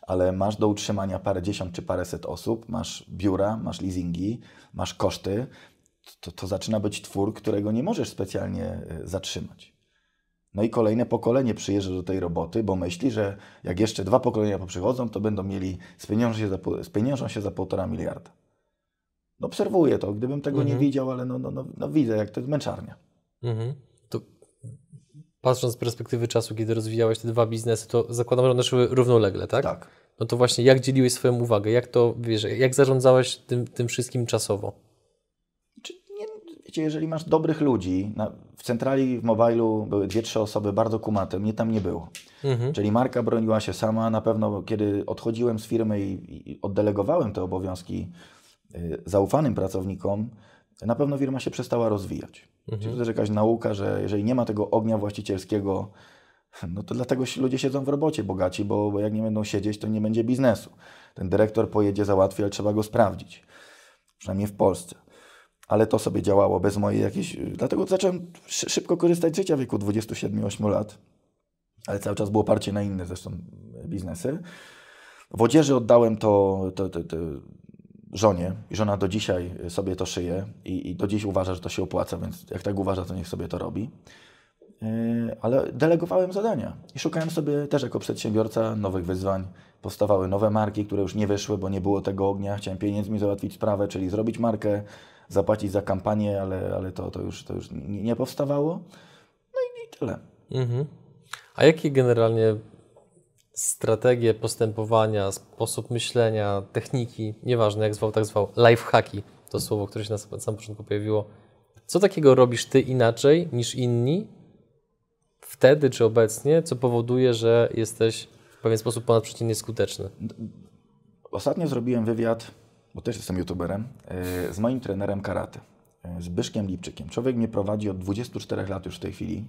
ale masz do utrzymania parę dziesiąt czy paręset osób, masz biura, masz leasingi, masz koszty, to, to zaczyna być twór, którego nie możesz specjalnie e, zatrzymać. No i kolejne pokolenie przyjeżdża do tej roboty, bo myśli, że jak jeszcze dwa pokolenia poprzychodzą, to będą mieli, spieniążą się za, spieniążą się za półtora miliarda. No obserwuję to, gdybym tego mhm. nie widział, ale no, no, no, no, widzę, jak to jest męczarnia. Mhm. To patrząc z perspektywy czasu, kiedy rozwijałeś te dwa biznesy, to zakładam, że one szły równolegle, tak? Tak. No to właśnie, jak dzieliłeś swoją uwagę? Jak to, wiesz, jak zarządzałeś tym, tym wszystkim czasowo? Wiecie, jeżeli masz dobrych ludzi, na, w centrali w mobilu były dwie, trzy osoby bardzo kumate, mnie tam nie było. Mhm. Czyli marka broniła się sama. Na pewno, kiedy odchodziłem z firmy i, i oddelegowałem te obowiązki y, zaufanym pracownikom, na pewno firma się przestała rozwijać. Mhm. Czyli to też jakaś nauka, że jeżeli nie ma tego ognia właścicielskiego, no to dlatego ludzie siedzą w robocie bogaci, bo, bo jak nie będą siedzieć, to nie będzie biznesu. Ten dyrektor pojedzie, załatwi, ale trzeba go sprawdzić. Przynajmniej w Polsce ale to sobie działało bez mojej jakiejś... Dlatego zacząłem szybko korzystać z życia w wieku 27-8 lat, ale cały czas było oparcie na inne zresztą biznesy. W odzieży oddałem to, to, to, to żonie i żona do dzisiaj sobie to szyje i, i do dziś uważa, że to się opłaca, więc jak tak uważa, to niech sobie to robi. Yy, ale delegowałem zadania i szukałem sobie też jako przedsiębiorca nowych wyzwań. Powstawały nowe marki, które już nie wyszły, bo nie było tego ognia. Chciałem pieniędzmi załatwić sprawę, czyli zrobić markę, zapłacić za kampanię, ale, ale to, to już, to już nie, powstawało. No i, i tyle. Mhm. A jakie generalnie strategie postępowania, sposób myślenia, techniki, nieważne jak zwał, tak zwał, lifehacki, to słowo, które się na samym początku pojawiło. Co takiego robisz ty inaczej niż inni wtedy czy obecnie, co powoduje, że jesteś w pewien sposób ponadprzeciętnie skuteczny? Ostatnio zrobiłem wywiad bo też jestem youtuberem, e, z moim trenerem karate, e, z Byszkiem Lipczykiem. Człowiek mnie prowadzi od 24 lat już w tej chwili.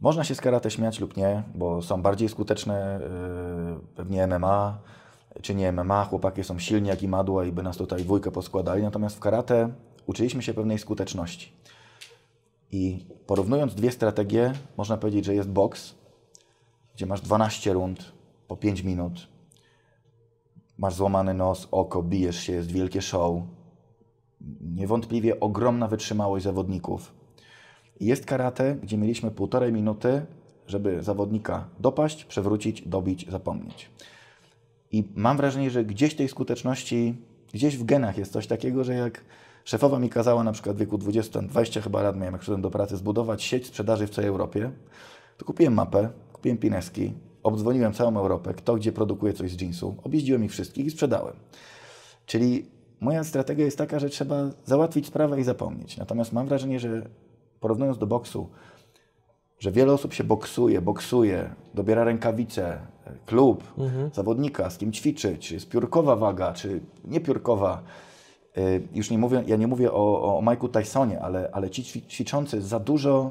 Można się z karate śmiać lub nie, bo są bardziej skuteczne e, pewnie MMA, czy nie MMA. Chłopaki są silni jak i madła i by nas tutaj dwójkę poskładali. Natomiast w karate uczyliśmy się pewnej skuteczności. I porównując dwie strategie, można powiedzieć, że jest boks, gdzie masz 12 rund po 5 minut, masz złamany nos, oko, bijesz się, jest wielkie show. Niewątpliwie ogromna wytrzymałość zawodników. Jest karate, gdzie mieliśmy półtorej minuty, żeby zawodnika dopaść, przewrócić, dobić, zapomnieć. I mam wrażenie, że gdzieś tej skuteczności, gdzieś w genach jest coś takiego, że jak szefowa mi kazała na przykład w wieku 20, 20 chyba lat miałem, jak szedłem do pracy, zbudować sieć sprzedaży w całej Europie, to kupiłem mapę, kupiłem pineski, obdzwoniłem całą Europę, kto gdzie produkuje coś z jeansu, objeździłem ich wszystkich i sprzedałem. Czyli moja strategia jest taka, że trzeba załatwić sprawę i zapomnieć. Natomiast mam wrażenie, że porównując do boksu, że wiele osób się boksuje, boksuje, dobiera rękawice, klub, mhm. zawodnika, z kim ćwiczyć, czy jest piórkowa waga, czy niepiórkowa. Y, już nie mówię, ja nie mówię o, o Mike'u Tysonie, ale, ale ci ćwiczący za dużo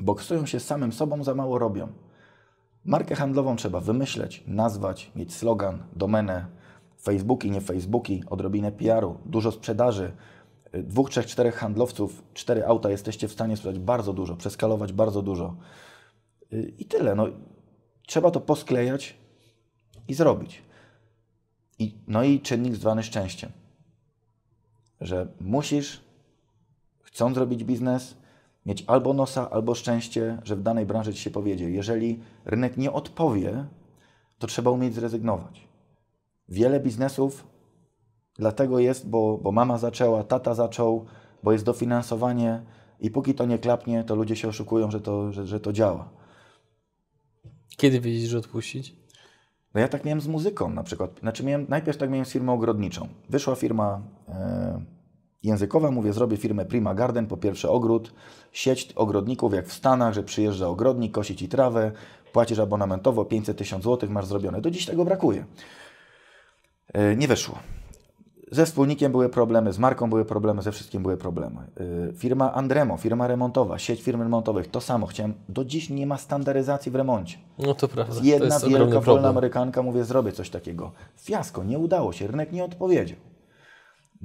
boksują się z samym sobą, za mało robią. Markę handlową trzeba wymyśleć, nazwać, mieć slogan, domenę, Facebooki, nie Facebooki, odrobinę PR-u, dużo sprzedaży. Dwóch, trzech, czterech handlowców, cztery auta jesteście w stanie sprzedać bardzo dużo, przeskalować bardzo dużo. I tyle. No, trzeba to posklejać i zrobić. I, no i czynnik zwany szczęściem. Że musisz, chcąc zrobić biznes, mieć albo nosa, albo szczęście, że w danej branży ci się powiedzie. Jeżeli rynek nie odpowie, to trzeba umieć zrezygnować. Wiele biznesów dlatego jest, bo, bo mama zaczęła, tata zaczął, bo jest dofinansowanie i póki to nie klapnie, to ludzie się oszukują, że to, że, że to działa. Kiedy wiedzieć, że odpuścić? No ja tak miałem z muzyką na przykład. Znaczy miałem, najpierw tak miałem z firmą ogrodniczą. Wyszła firma e, językowa, mówię, zrobię firmę Prima Garden, po pierwsze ogród, sieć ogrodników jak w Stanach, że przyjeżdża ogrodnik, kosi Ci trawę, płacisz abonamentowo 500 tysięcy złotych, masz zrobione. Do dziś tego brakuje. E, nie wyszło. Ze wspólnikiem były problemy, z marką były problemy, ze wszystkim były problemy. E, firma Andremo, firma remontowa, sieć firm remontowych, to samo chciałem. Do dziś nie ma standaryzacji w remoncie. No to prawda. Jedna to jest wielka, wolna. Amerykanka, mówię, zrobię coś takiego. Fiasko, nie udało się, rynek nie odpowiedział.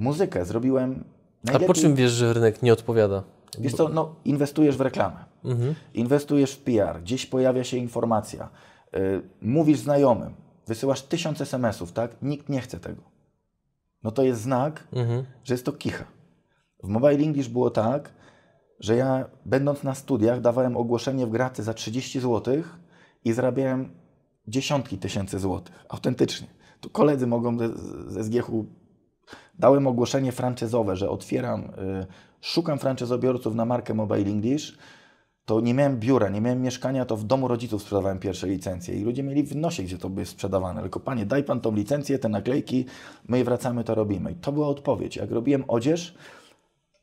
Muzykę zrobiłem A najlepiej. po czym wiesz, że rynek nie odpowiada? Wiesz co, no, inwestujesz w reklamę, Mhm. inwestujesz w PR, gdzieś pojawia się informacja, y, mówisz znajomym, wysyłasz tysiąc SMS-ów, tak? Nikt nie chce tego. No to jest znak, Mhm. że jest to kicha. W Mobile English było tak, że ja będąc na studiach dawałem ogłoszenie w graty za 30 zł i zarabiałem dziesiątki tysięcy złotych. Autentycznie. Tu koledzy mogą ze, ze SGH-u dałem ogłoszenie franczyzowe, że otwieram, y, szukam franczyzobiorców na markę Mobile English, to nie miałem biura, nie miałem mieszkania, to w domu rodziców sprzedawałem pierwsze licencje i ludzie mieli w nosie, gdzie to jest sprzedawane. Tylko panie, daj pan tą licencję, te naklejki, my wracamy, to robimy. I to była odpowiedź. Jak robiłem odzież,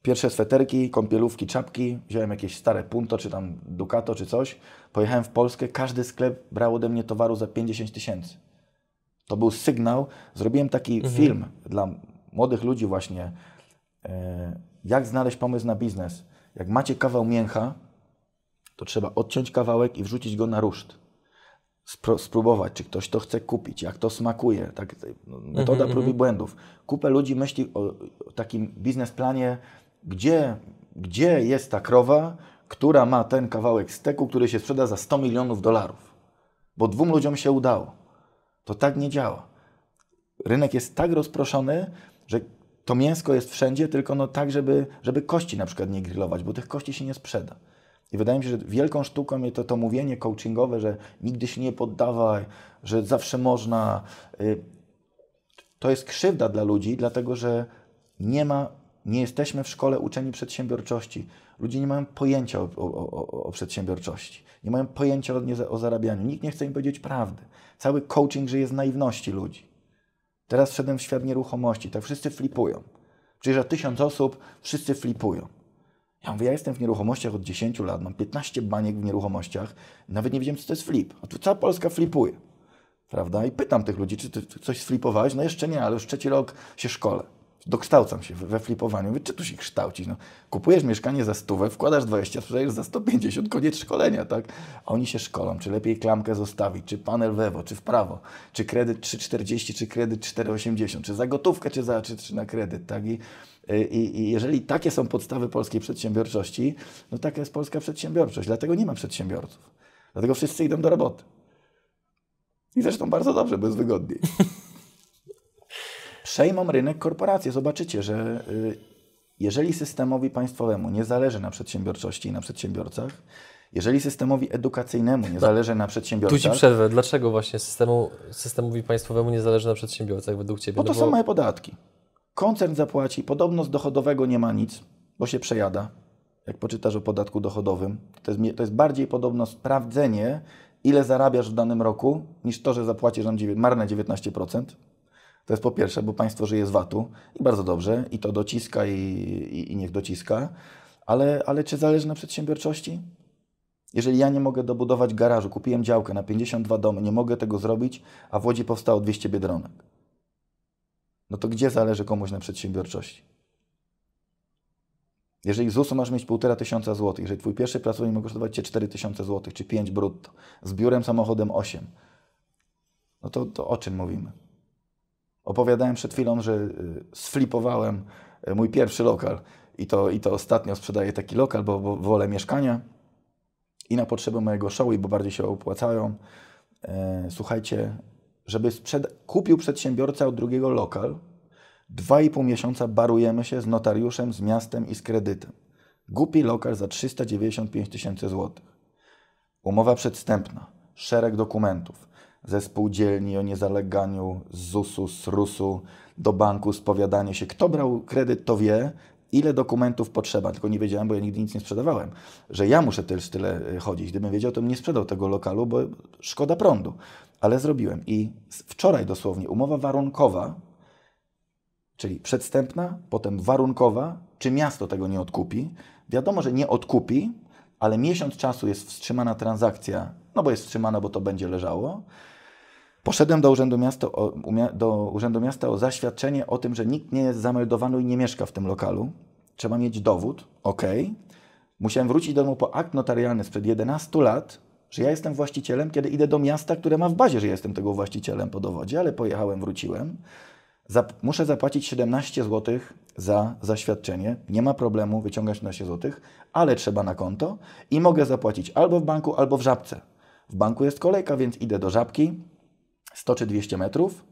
pierwsze sweterki, kąpielówki, czapki, wziąłem jakieś stare Punto, czy tam Ducato, czy coś, pojechałem w Polskę, każdy sklep brał ode mnie towaru za 50 tysięcy. To był sygnał. Zrobiłem taki film dla młodych ludzi właśnie, e, jak znaleźć pomysł na biznes. Jak macie kawał mięcha, to trzeba odciąć kawałek i wrzucić go na ruszt. Spróbować, czy ktoś to chce kupić, jak to smakuje. Tak, no, metoda prób i błędów. Kupę ludzi myśli o, o takim biznesplanie, gdzie, gdzie jest ta krowa, która ma ten kawałek steku, który się sprzeda za 100 milionów dolarów. Bo dwóm ludziom się udało. To tak nie działa. Rynek jest tak rozproszony, że to mięsko jest wszędzie, tylko no tak, żeby, żeby kości na przykład nie grillować, bo tych kości się nie sprzeda. I wydaje mi się, że wielką sztuką jest to, to mówienie coachingowe, że nigdy się nie poddawaj, że zawsze można. Y, To jest krzywda dla ludzi, dlatego że nie ma, nie jesteśmy w szkole uczeni przedsiębiorczości. Ludzie nie mają pojęcia o, o, o, o przedsiębiorczości, nie mają pojęcia o, o zarabianiu. Nikt nie chce im powiedzieć prawdy. Cały coaching żyje z naiwności ludzi. Teraz wszedłem w świat nieruchomości, tak wszyscy flipują. Przyjeżdża tysiąc osób, wszyscy flipują. Ja mówię, ja jestem w nieruchomościach od 10 lat, mam 15 baniek w nieruchomościach, nawet nie wiedziałem, co to jest flip. A tu cała Polska flipuje. Prawda? I pytam tych ludzi, czy ty coś sflipowałeś? No jeszcze nie, ale już trzeci rok się szkole. Dokształcam się we flipowaniu. Mówię, czy tu się kształcić? No, kupujesz mieszkanie za stówę, wkładasz 20, sprzedajesz za 150, koniec szkolenia, tak? A oni się szkolą, czy lepiej klamkę zostawić, czy panel w lewo, czy w prawo, czy kredyt 3,40, czy kredyt 4,80, czy za gotówkę, czy, za, czy, czy na kredyt, tak? I, i, I jeżeli takie są podstawy polskiej przedsiębiorczości, no taka jest polska przedsiębiorczość. Dlatego nie ma przedsiębiorców. Dlatego wszyscy idą do roboty. I zresztą bardzo dobrze, bo jest wygodniej. Przejmą rynek korporacje. Zobaczycie, że y, jeżeli systemowi państwowemu nie zależy na przedsiębiorczości i na przedsiębiorcach, jeżeli systemowi edukacyjnemu nie zależy na Tu Ci przedsiębiorcach, przerwę. Dlaczego właśnie systemu, systemowi państwowemu nie zależy na przedsiębiorcach według Ciebie? bo to No są małe podatki. Koncern zapłaci, podobno z dochodowego nie ma nic, bo się przejada. Jak poczytasz o podatku dochodowym, to jest, to jest bardziej podobno sprawdzenie, ile zarabiasz w danym roku, niż to, że zapłacisz nam marne 19%. To jest po pierwsze, bo państwo żyje z VAT-u i bardzo dobrze, i to dociska, i, i, i niech dociska. Ale, ale czy zależy na przedsiębiorczości? Jeżeli ja nie mogę dobudować garażu, kupiłem działkę na 52 domy, nie mogę tego zrobić, a w Łodzi powstało 200 biedronek. No to gdzie zależy komuś na przedsiębiorczości? Jeżeli ZUS-u masz mieć 1,5 tysiąca złotych, jeżeli twój pierwszy pracownik ma kosztować cię 4 tysiące złotych, czy 5 brutto, z biurem samochodem 8, no to, to o czym mówimy? Opowiadałem przed chwilą, że y, sflipowałem y, mój pierwszy lokal i to, i to ostatnio sprzedaję taki lokal, bo, bo wolę mieszkania i na potrzeby mojego show, bo bardziej się opłacają. E, słuchajcie, żeby kupił przedsiębiorca od drugiego lokal, dwa i pół miesiąca barujemy się z notariuszem, z miastem i z kredytem. Głupi lokal za 395 tysięcy złotych. Umowa przedstępna, szereg dokumentów ze spółdzielni o niezaleganiu, z ZUS-u, z RUS-u, do banku, spowiadanie się. Kto brał kredyt, to wie, ile dokumentów potrzeba, tylko nie wiedziałem, bo ja nigdy nic nie sprzedawałem, że ja muszę też tyle y, chodzić. Gdybym wiedział, to bym nie sprzedał tego lokalu, bo szkoda prądu. Ale zrobiłem. I wczoraj dosłownie umowa warunkowa, czyli przedstępna, potem warunkowa, czy miasto tego nie odkupi. Wiadomo, że nie odkupi, ale miesiąc czasu jest wstrzymana transakcja, no bo jest wstrzymana, bo to będzie leżało. Poszedłem do Urzędu, Miasta o, do Urzędu Miasta o zaświadczenie o tym, że nikt nie jest zameldowany i nie mieszka w tym lokalu. Trzeba mieć dowód, ok. Musiałem wrócić do domu po akt notarialny sprzed 11 lat, że ja jestem właścicielem, kiedy idę do miasta, które ma w bazie, że jestem tego właścicielem po dowodzie, ale pojechałem, wróciłem. Zap muszę zapłacić 17 zł za zaświadczenie. Nie ma problemu, wyciągać 17 zł, ale trzeba na konto i mogę zapłacić albo w banku, albo w żabce. W banku jest kolejka, więc idę do żabki, 100 czy 200 metrów.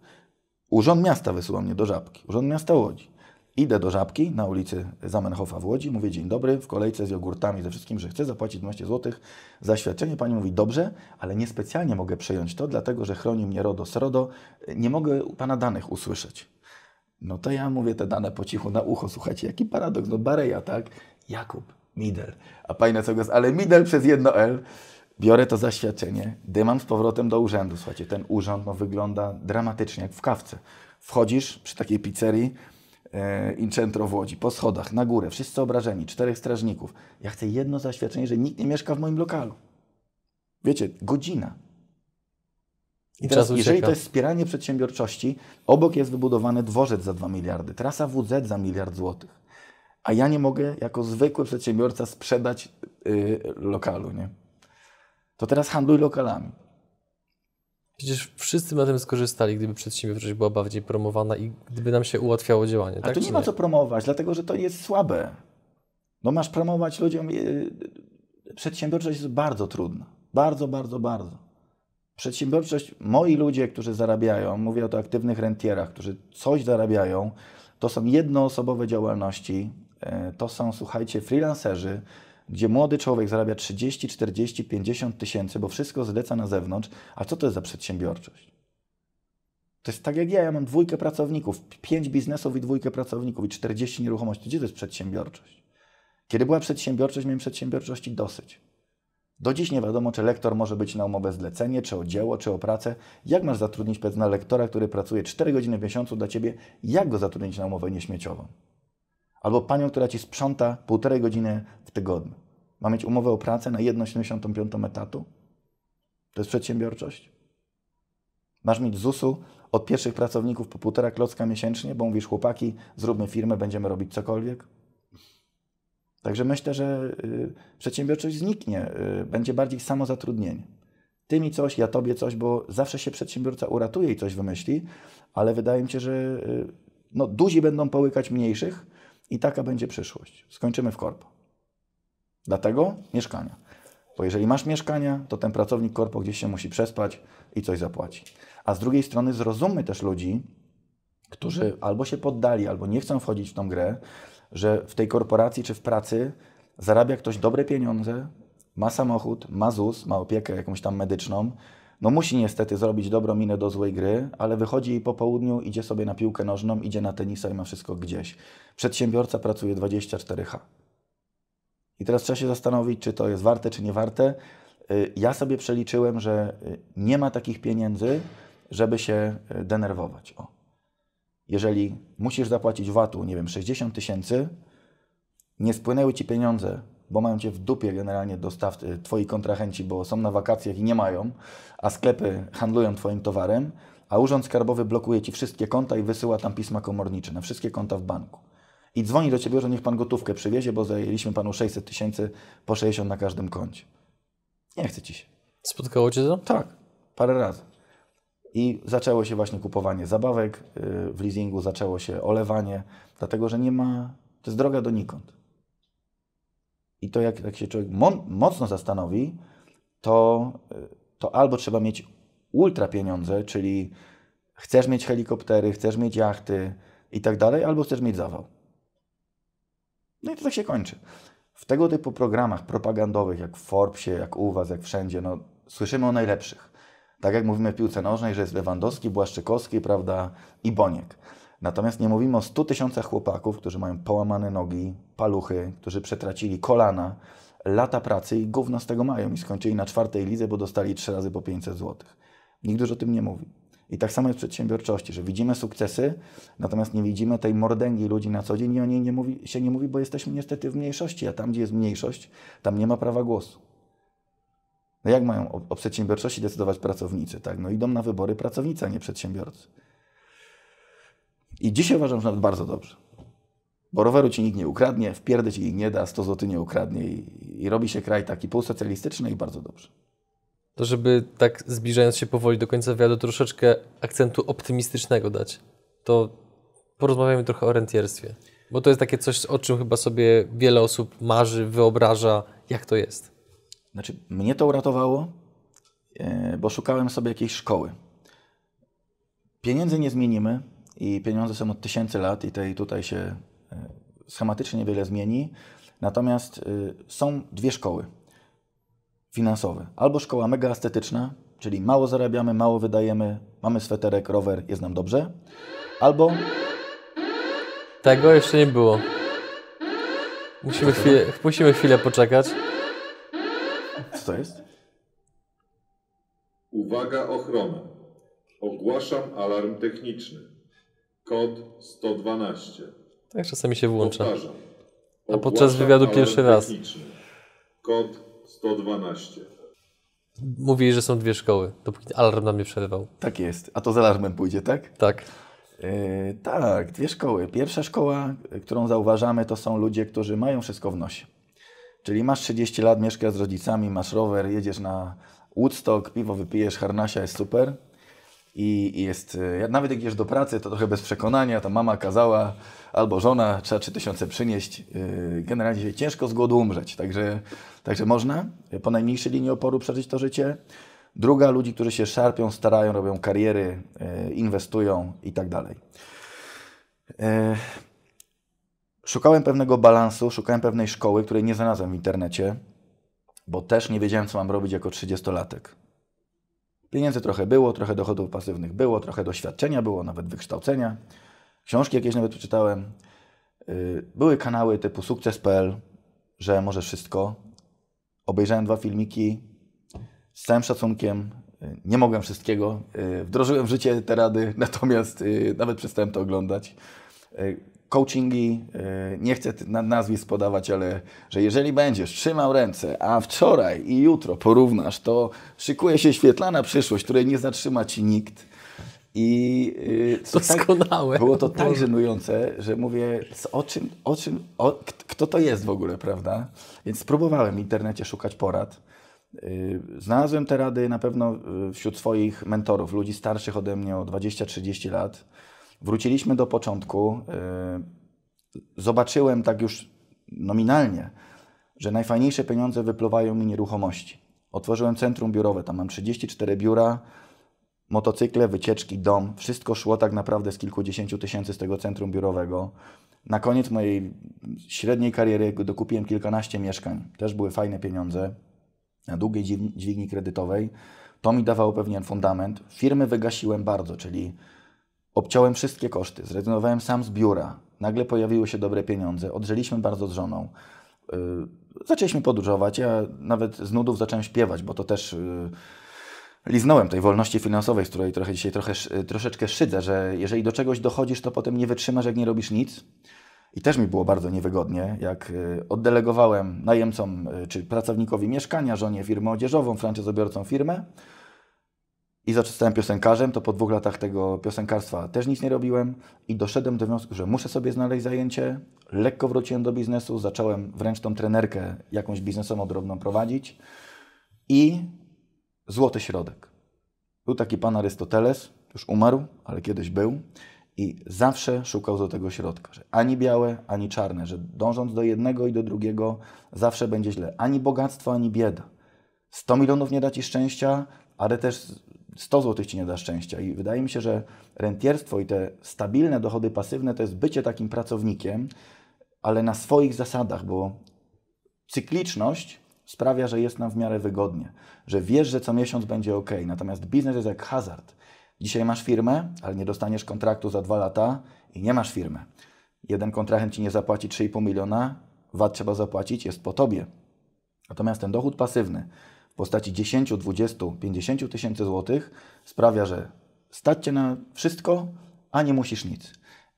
Urząd Miasta wysyła mnie do Żabki, Urząd Miasta Łodzi. Idę do Żabki na ulicy Zamenhofa w Łodzi, mówię dzień dobry, w kolejce z jogurtami, ze wszystkim, że chcę zapłacić 12 zł za świadczenie. Pani mówi dobrze, ale niespecjalnie mogę przejąć to, dlatego że chroni mnie RODO z RODO, nie mogę Pana danych usłyszeć. No to ja mówię te dane po cichu na ucho, słuchajcie, jaki paradoks, no Bareja, tak? Jakub, Midel, a Pani na co głos, ale Midel przez jedno L. Biorę to zaświadczenie, dymam z powrotem do urzędu. Słuchajcie, ten urząd no, wygląda dramatycznie, jak w kawce. Wchodzisz przy takiej pizzerii e, Incentro w Łodzi, po schodach, na górę, wszyscy obrażeni, czterech strażników. Ja chcę jedno zaświadczenie, że nikt nie mieszka w moim lokalu. Wiecie, godzina. I teraz, jeżeli to jest wspieranie przedsiębiorczości, obok jest wybudowany dworzec za 2 miliardy, trasa WZ za miliard złotych. A ja nie mogę jako zwykły przedsiębiorca sprzedać yy, lokalu, nie? To teraz handluj lokalami. Przecież wszyscy na tym skorzystali, gdyby przedsiębiorczość była bardziej promowana i gdyby nam się ułatwiało działanie. A tak, tu nie ma co promować, dlatego że to jest słabe. No masz promować ludziom. Yy, przedsiębiorczość jest bardzo trudna. Bardzo, bardzo, bardzo. Przedsiębiorczość, moi ludzie, którzy zarabiają, mówię o to aktywnych rentierach, którzy coś zarabiają, to są jednoosobowe działalności, yy, to są, słuchajcie, freelancerzy, gdzie młody człowiek zarabia 30, 40, 50 tysięcy, bo wszystko zleca na zewnątrz. A co to jest za przedsiębiorczość? To jest tak jak ja, ja mam dwójkę pracowników, pięć biznesów i dwójkę pracowników i 40 nieruchomości. Gdzie to jest przedsiębiorczość? Kiedy była przedsiębiorczość, miałem przedsiębiorczości dosyć. Do dziś nie wiadomo, czy lektor może być na umowę zlecenie, czy o dzieło, czy o pracę. Jak masz zatrudnić na lektora, który pracuje 4 godziny w miesiącu dla ciebie? Jak go zatrudnić na umowę nieśmieciową? Albo panią, która ci sprząta półtorej godziny w tygodniu. Ma mieć umowę o pracę na 1,75 etatu? To jest przedsiębiorczość? Masz mieć ZUS-u od pierwszych pracowników po półtora klocka miesięcznie, bo mówisz, chłopaki, zróbmy firmę, będziemy robić cokolwiek? Także myślę, że y, przedsiębiorczość zniknie, y, będzie bardziej samozatrudnienie. Ty mi coś, ja tobie coś, bo zawsze się przedsiębiorca uratuje i coś wymyśli, ale wydaje mi się, że y, no, duzi będą połykać mniejszych, i taka będzie przyszłość. Skończymy w korpo. Dlatego mieszkania. Bo jeżeli masz mieszkania, to ten pracownik korpo gdzieś się musi przespać i coś zapłaci. A z drugiej strony zrozummy też ludzi, którzy albo się poddali, albo nie chcą wchodzić w tą grę, że w tej korporacji czy w pracy zarabia ktoś dobre pieniądze, ma samochód, ma ZUS, ma opiekę jakąś tam medyczną, no musi niestety zrobić dobrą minę do złej gry, ale wychodzi po południu, idzie sobie na piłkę nożną, idzie na tenisa i ma wszystko gdzieś. Przedsiębiorca pracuje 24H. I teraz trzeba się zastanowić, czy to jest warte, czy nie warte. Y, ja sobie przeliczyłem, że y, nie ma takich pieniędzy, żeby się y, denerwować. O. Jeżeli musisz zapłacić VAT-u, nie wiem, 60 tysięcy, nie spłynęły ci pieniądze bo mają cię w dupie generalnie dostawcy, twoi kontrahenci, bo są na wakacjach i nie mają, a sklepy handlują twoim towarem, a Urząd Skarbowy blokuje ci wszystkie konta i wysyła tam pisma komornicze na wszystkie konta w banku. I dzwoni do ciebie, że niech pan gotówkę przywiezie, bo zajęliśmy panu 600 tysięcy po 60 na każdym koncie. Nie chce ci się. Spotkało cię to? Tak, parę razy. I zaczęło się właśnie kupowanie zabawek y, w leasingu, zaczęło się olewanie, dlatego że nie ma, to jest droga donikąd. I to jak, jak się człowiek mo mocno zastanowi, to, y, to albo trzeba mieć ultra pieniądze, czyli chcesz mieć helikoptery, chcesz mieć jachty i tak dalej, albo chcesz mieć zawał. No i to tak się kończy. W tego typu programach propagandowych, jak w Forbesie, jak u Was, jak wszędzie, no, słyszymy o najlepszych. Tak jak mówimy w piłce nożnej, że jest Lewandowski, Błaszczykowski, prawda, i Boniek. Natomiast nie mówimy o 100 tysiącach chłopaków, którzy mają połamane nogi, paluchy, którzy przetracili kolana, lata pracy i gówno z tego mają i skończyli na czwartej lidze, bo dostali trzy razy po 500 zł. Nikt już o tym nie mówi. I tak samo jest w przedsiębiorczości, że widzimy sukcesy, natomiast nie widzimy tej mordęgi ludzi na co dzień i o niej nie mówi, się nie mówi, bo jesteśmy niestety w mniejszości, a tam, gdzie jest mniejszość, tam nie ma prawa głosu. No jak mają o, o przedsiębiorczości decydować pracownicy? Tak? No idą na wybory pracownicy, a nie przedsiębiorcy. I dzisiaj uważam, że nawet bardzo dobrze. Bo roweru ci nikt nie ukradnie, wpierdy ci nikt nie da, 100 zł nie ukradnie i, i robi się kraj taki półsocjalistyczny i bardzo dobrze. To żeby tak zbliżając się powoli do końca wywiadu troszeczkę akcentu optymistycznego dać, to porozmawiamy trochę o rentierstwie. Bo to jest takie coś, o czym chyba sobie wiele osób marzy, wyobraża, jak to jest. Znaczy, mnie to uratowało, e, bo szukałem sobie jakiejś szkoły. Pieniędzy nie zmienimy i pieniądze są od tysięcy lat i tej, tutaj się e, schematycznie niewiele zmieni. Natomiast e, są dwie szkoły finansowe. Albo szkoła mega estetyczna, czyli mało zarabiamy, mało wydajemy, mamy sweterek, rower, jest nam dobrze. Albo Tego jeszcze nie było. Musimy chwilę, musimy chwilę poczekać. co to jest? Uwaga ochrona. Ogłaszam alarm techniczny. Kod 112. Tak czasami się włącza. Powtarzam. A podczas wywiadu pierwszy raz. techniczny. Kod 112. Mówili, że są dwie szkoły, dopóki alarm nam nie przerwał. Tak jest. A to z alarmem pójdzie, tak? Tak. Yy, tak, dwie szkoły. Pierwsza szkoła, y, którą zauważamy, to są ludzie, którzy mają wszystko w nosie. Czyli masz 30 lat, mieszkasz z rodzicami, masz rower, jedziesz na Woodstock, piwo wypijesz, harnasia, jest super. I, jest, jak nawet jak idziesz do pracy, to trochę bez przekonania, to mama kazała, albo żona, trzeba 3000 przynieść. Yy, Generalnie ciężko z głodu umrzeć, także, także można y, po najmniejszej linii oporu przeżyć to życie. Druga, ludzi, którzy się szarpią, starają, robią kariery, inwestują i tak dalej. Szukałem pewnego balansu, szukałem pewnej szkoły, której nie znalazłem w internecie, bo też nie wiedziałem, co mam robić jako 30-latek. Pieniędzy trochę było, trochę dochodów pasywnych było, trochę doświadczenia było, nawet wykształcenia. Książki jakieś nawet przeczytałem. Yy, Były kanały typu sukces.pl, że może wszystko. Obejrzałem dwa filmiki z całym szacunkiem. Yy, Nie mogłem wszystkiego. Yy, Wdrożyłem w życie te rady, natomiast nawet przestałem to oglądać. Coachingi, yy, nie chcę nazwisk podawać, ale że jeżeli będziesz trzymał ręce, a wczoraj i jutro porównasz, to szykuje się świetlana przyszłość, której nie zatrzyma ci nikt. I yy, to Doskonałe. było to tak żenujące, że mówię, o czym, o czym, o, kto to jest w ogóle, prawda? Więc spróbowałem w internecie szukać porad. Yy, Znalazłem te rady na pewno wśród swoich mentorów, ludzi starszych ode mnie o 20-30 lat. Wróciliśmy do początku. Yy, Zobaczyłem tak już nominalnie, że najfajniejsze pieniądze wypływają mi nieruchomości. Otworzyłem centrum biurowe, tam mam 34 biura, motocykle, wycieczki, dom. Wszystko szło tak naprawdę z kilkudziesięciu tysięcy z tego centrum biurowego. Na koniec mojej średniej kariery dokupiłem kilkanaście mieszkań. Też były fajne pieniądze na długiej dźwig- dźwigni kredytowej. To mi dawało pewien fundament. Firmy wygasiłem bardzo, czyli obciąłem wszystkie koszty. Zrezygnowałem sam z biura. Nagle pojawiły się dobre pieniądze. Odżyliśmy bardzo z żoną. Yy, zaczęliśmy podróżować. Ja nawet z nudów zacząłem śpiewać, bo to też yy, liznąłem tej wolności finansowej, z której trochę dzisiaj trochę, sz- troszeczkę szydzę, że jeżeli do czegoś dochodzisz, to potem nie wytrzymasz, jak nie robisz nic. I też mi było bardzo niewygodnie, jak y, oddelegowałem najemcom y, czy pracownikowi mieszkania, żonie firmę odzieżową, franczyzobiorcom firmę. I zostałem piosenkarzem, to po dwóch latach tego piosenkarstwa też nic nie robiłem i doszedłem do wniosku, że muszę sobie znaleźć zajęcie. Lekko wróciłem do biznesu, zacząłem wręcz tą trenerkę jakąś biznesową drobną prowadzić i złoty środek. Był taki pan Arystoteles, już umarł, ale kiedyś był i zawsze szukał złotego środka, że ani białe, ani czarne, że dążąc do jednego i do drugiego zawsze będzie źle. Ani bogactwo, ani bieda. 100 milionów nie da Ci szczęścia, ale też 100 zł Ci nie da szczęścia. I wydaje mi się, że rentierstwo i te stabilne dochody pasywne to jest bycie takim pracownikiem, ale na swoich zasadach, bo cykliczność sprawia, że jest nam w miarę wygodnie, że wiesz, że co miesiąc będzie ok. Natomiast biznes jest jak hazard. Dzisiaj masz firmę, ale nie dostaniesz kontraktu za dwa lata i nie masz firmy. Jeden kontrahent ci nie zapłaci 3,5 miliona, VAT trzeba zapłacić, jest po tobie. Natomiast ten dochód pasywny w postaci 10, 20, 50 tysięcy złotych sprawia, że stać cię na wszystko, a nie musisz nic.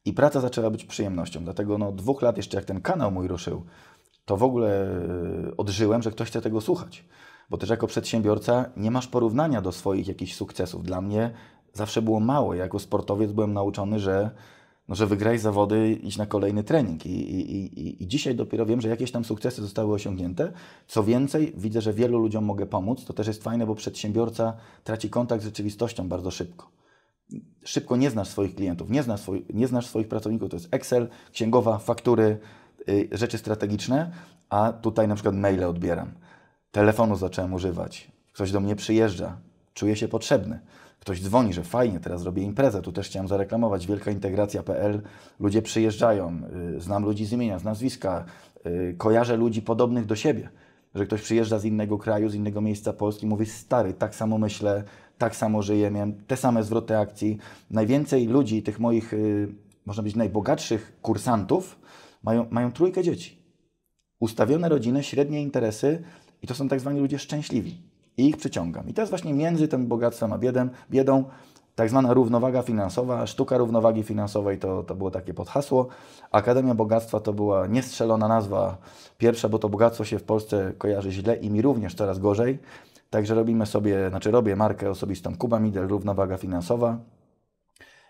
I praca zaczęła być przyjemnością. Dlatego no, dwóch lat jeszcze jak ten kanał mój ruszył, to w ogóle e, odżyłem, że ktoś chce tego słuchać. Bo też jako przedsiębiorca nie masz porównania do swoich jakichś sukcesów. Dla mnie zawsze było mało. Ja jako sportowiec byłem nauczony, że, no, że wygraj zawody, iść na kolejny trening. I, i, i, I dzisiaj dopiero wiem, że jakieś tam sukcesy zostały osiągnięte. Co więcej, widzę, że wielu ludziom mogę pomóc. To też jest fajne, bo przedsiębiorca traci kontakt z rzeczywistością bardzo szybko. Szybko nie znasz swoich klientów, nie znasz, swoi, nie znasz swoich pracowników. To jest Excel, księgowa, faktury, y, rzeczy strategiczne, a tutaj na przykład maile odbieram. Telefonu zacząłem używać. Ktoś do mnie przyjeżdża, czuję się potrzebny ktoś dzwoni, że fajnie, teraz robię imprezę, tu też chciałem zareklamować, wielka integracja.pl, ludzie przyjeżdżają, y, znam ludzi z imienia, z nazwiska, y, kojarzę ludzi podobnych do siebie, że ktoś przyjeżdża z innego kraju, z innego miejsca Polski, mówi stary, tak samo myślę, tak samo żyję, miałem te same zwroty akcji. Najwięcej ludzi, tych moich, y, można być najbogatszych kursantów, mają, mają trójkę dzieci. Ustawione rodziny, średnie interesy i to są tak zwani ludzie szczęśliwi i ich przyciągam. I to jest właśnie między tym bogactwem a biedem, biedą tak zwana równowaga finansowa, sztuka równowagi finansowej to, to było takie podhasło. Akademia Bogactwa to była niestrzelona nazwa pierwsza, bo to bogactwo się w Polsce kojarzy źle i mi również coraz gorzej. Także robimy sobie, znaczy robię markę osobistą Kuba Midel, równowaga finansowa.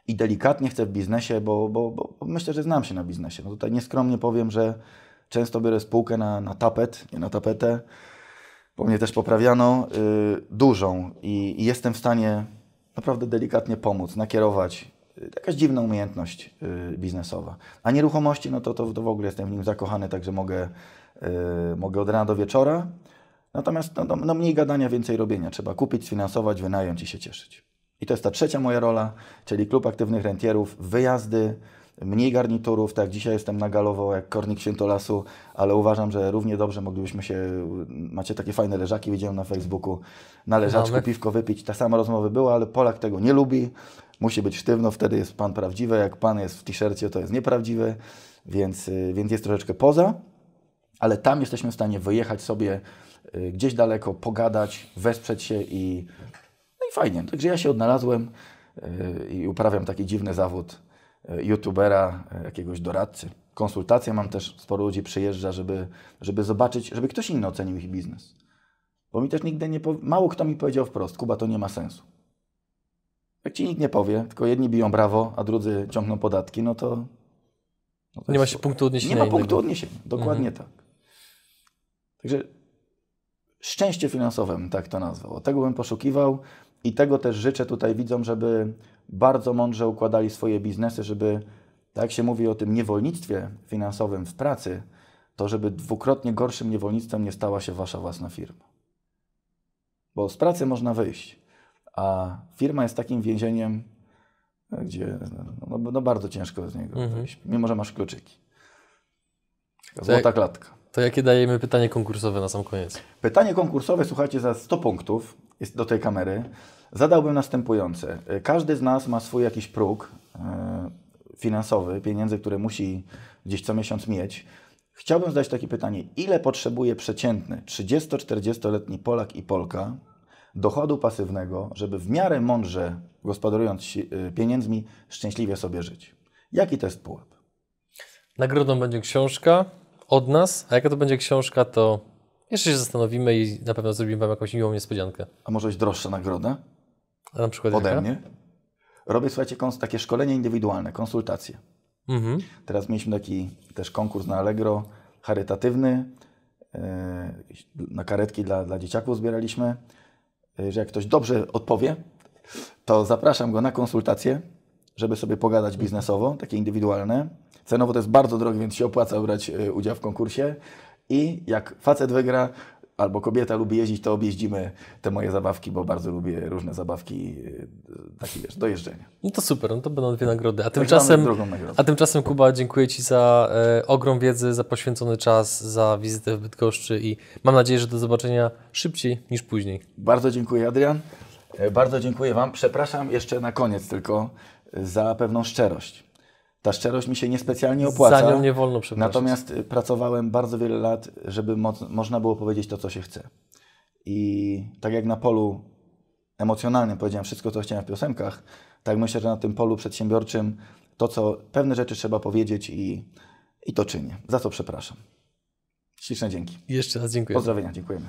I delikatnie chcę w biznesie, bo, bo, bo myślę, że znam się na biznesie. No tutaj nieskromnie powiem, że często biorę spółkę na, na tapet, nie na tapetę bo mnie też poprawiano, y, dużą i, i, jestem w stanie naprawdę delikatnie pomóc, nakierować. Y, jakaś dziwna umiejętność y, biznesowa. A nieruchomości, no to, to, to w ogóle jestem w nim zakochany, także mogę, y, mogę od rana do wieczora. Natomiast no, no, no mniej gadania, więcej robienia. Trzeba kupić, sfinansować, wynająć i się cieszyć. I to jest ta trzecia moja rola, czyli Klub Aktywnych Rentierów, wyjazdy, mniej garniturów, tak jak dzisiaj jestem na galowo jak kornik świętolasu, ale uważam, że równie dobrze moglibyśmy się, macie takie fajne leżaki, widziałem na Facebooku, na leżaczku Mamy. piwko wypić, ta sama rozmowa była, ale Polak tego nie lubi, musi być sztywno, wtedy jest Pan prawdziwy, jak Pan jest w t-shircie, to jest nieprawdziwy, więc, więc jest troszeczkę poza, ale tam jesteśmy w stanie wyjechać sobie y, gdzieś daleko, pogadać, wesprzeć się i, no i fajnie. Także ja się odnalazłem y, i uprawiam taki dziwny zawód youtubera, e, jakiegoś doradcy. Konsultacje mam też, sporo ludzi przyjeżdża, żeby, żeby zobaczyć, żeby ktoś inny ocenił ich biznes. Bo mi też nigdy nie, mało kto mi powiedział wprost, Kuba, to nie ma sensu. Jak ci nikt nie powie, tylko jedni biją brawo, a drudzy ciągną podatki, no to... No to nie ma się punktu odniesienia Nie ma innego. punktu odniesienia, dokładnie mhm. tak. Także szczęście finansowe, tak to nazwał. Tego bym poszukiwał i tego też życzę tutaj widzom, żeby bardzo mądrze układali swoje biznesy, żeby, tak jak się mówi o tym niewolnictwie finansowym w pracy, to żeby dwukrotnie gorszym niewolnictwem nie stała się wasza własna firma. Bo z pracy można wyjść, a firma jest takim więzieniem, gdzie no, no bardzo ciężko z niego mhm. wyjść, mimo że masz kluczyki. Złota klatka. To jakie dajemy pytanie konkursowe na sam koniec? Pytanie konkursowe, słuchajcie, za 100 punktów jest do tej kamery. Zadałbym następujące. Każdy z nas ma swój jakiś próg e, finansowy, pieniędzy, które musi gdzieś co miesiąc mieć. Chciałbym zadać takie pytanie, ile potrzebuje przeciętny 30-40-letni Polak i Polka dochodu pasywnego, żeby w miarę mądrze gospodarując e, pieniędzmi szczęśliwie sobie żyć? Jaki to jest pułap? Nagrodą będzie książka od nas, a jaka to będzie książka, to jeszcze się zastanowimy i na pewno zrobimy Wam jakąś miłą niespodziankę. A może być droższa nagroda? A na przykład ode jaka? mnie. Robię, słuchajcie, takie szkolenie indywidualne, konsultacje. Mhm. Teraz mieliśmy taki też konkurs na Allegro charytatywny. e, Na karetki dla, dla dzieciaków zbieraliśmy. e, Że jak ktoś dobrze odpowie, to zapraszam go na konsultacje, żeby sobie pogadać biznesowo, takie indywidualne. Cenowo to jest bardzo drogie, więc się opłaca brać e, udział w konkursie. I jak facet wygra, albo kobieta lubi jeździć, to objeździmy te moje zabawki, bo bardzo lubię różne zabawki e, takie wiesz, do jeżdżenia. No to super, no to będą dwie nagrody. A Także tymczasem, nagrodę. a tymczasem Kuba, dziękuję Ci za e, ogrom wiedzy, za poświęcony czas, za wizytę w Bydgoszczy i mam nadzieję, że do zobaczenia szybciej niż później. Bardzo dziękuję, Adrian. E, Bardzo dziękuję Wam. Przepraszam jeszcze na koniec tylko za pewną szczerość. Ta szczerość mi się niespecjalnie opłaca. Za nią nie wolno przepraszać. Natomiast y, pracowałem bardzo wiele lat, żeby moc, można było powiedzieć to, co się chce. I tak jak na polu emocjonalnym powiedziałem wszystko, co chciałem w piosenkach, tak myślę, że na tym polu przedsiębiorczym to, co pewne rzeczy trzeba powiedzieć i, i to czynię. Za co przepraszam. Śliczne dzięki. Jeszcze raz dziękuję. Pozdrowienia, dziękujemy.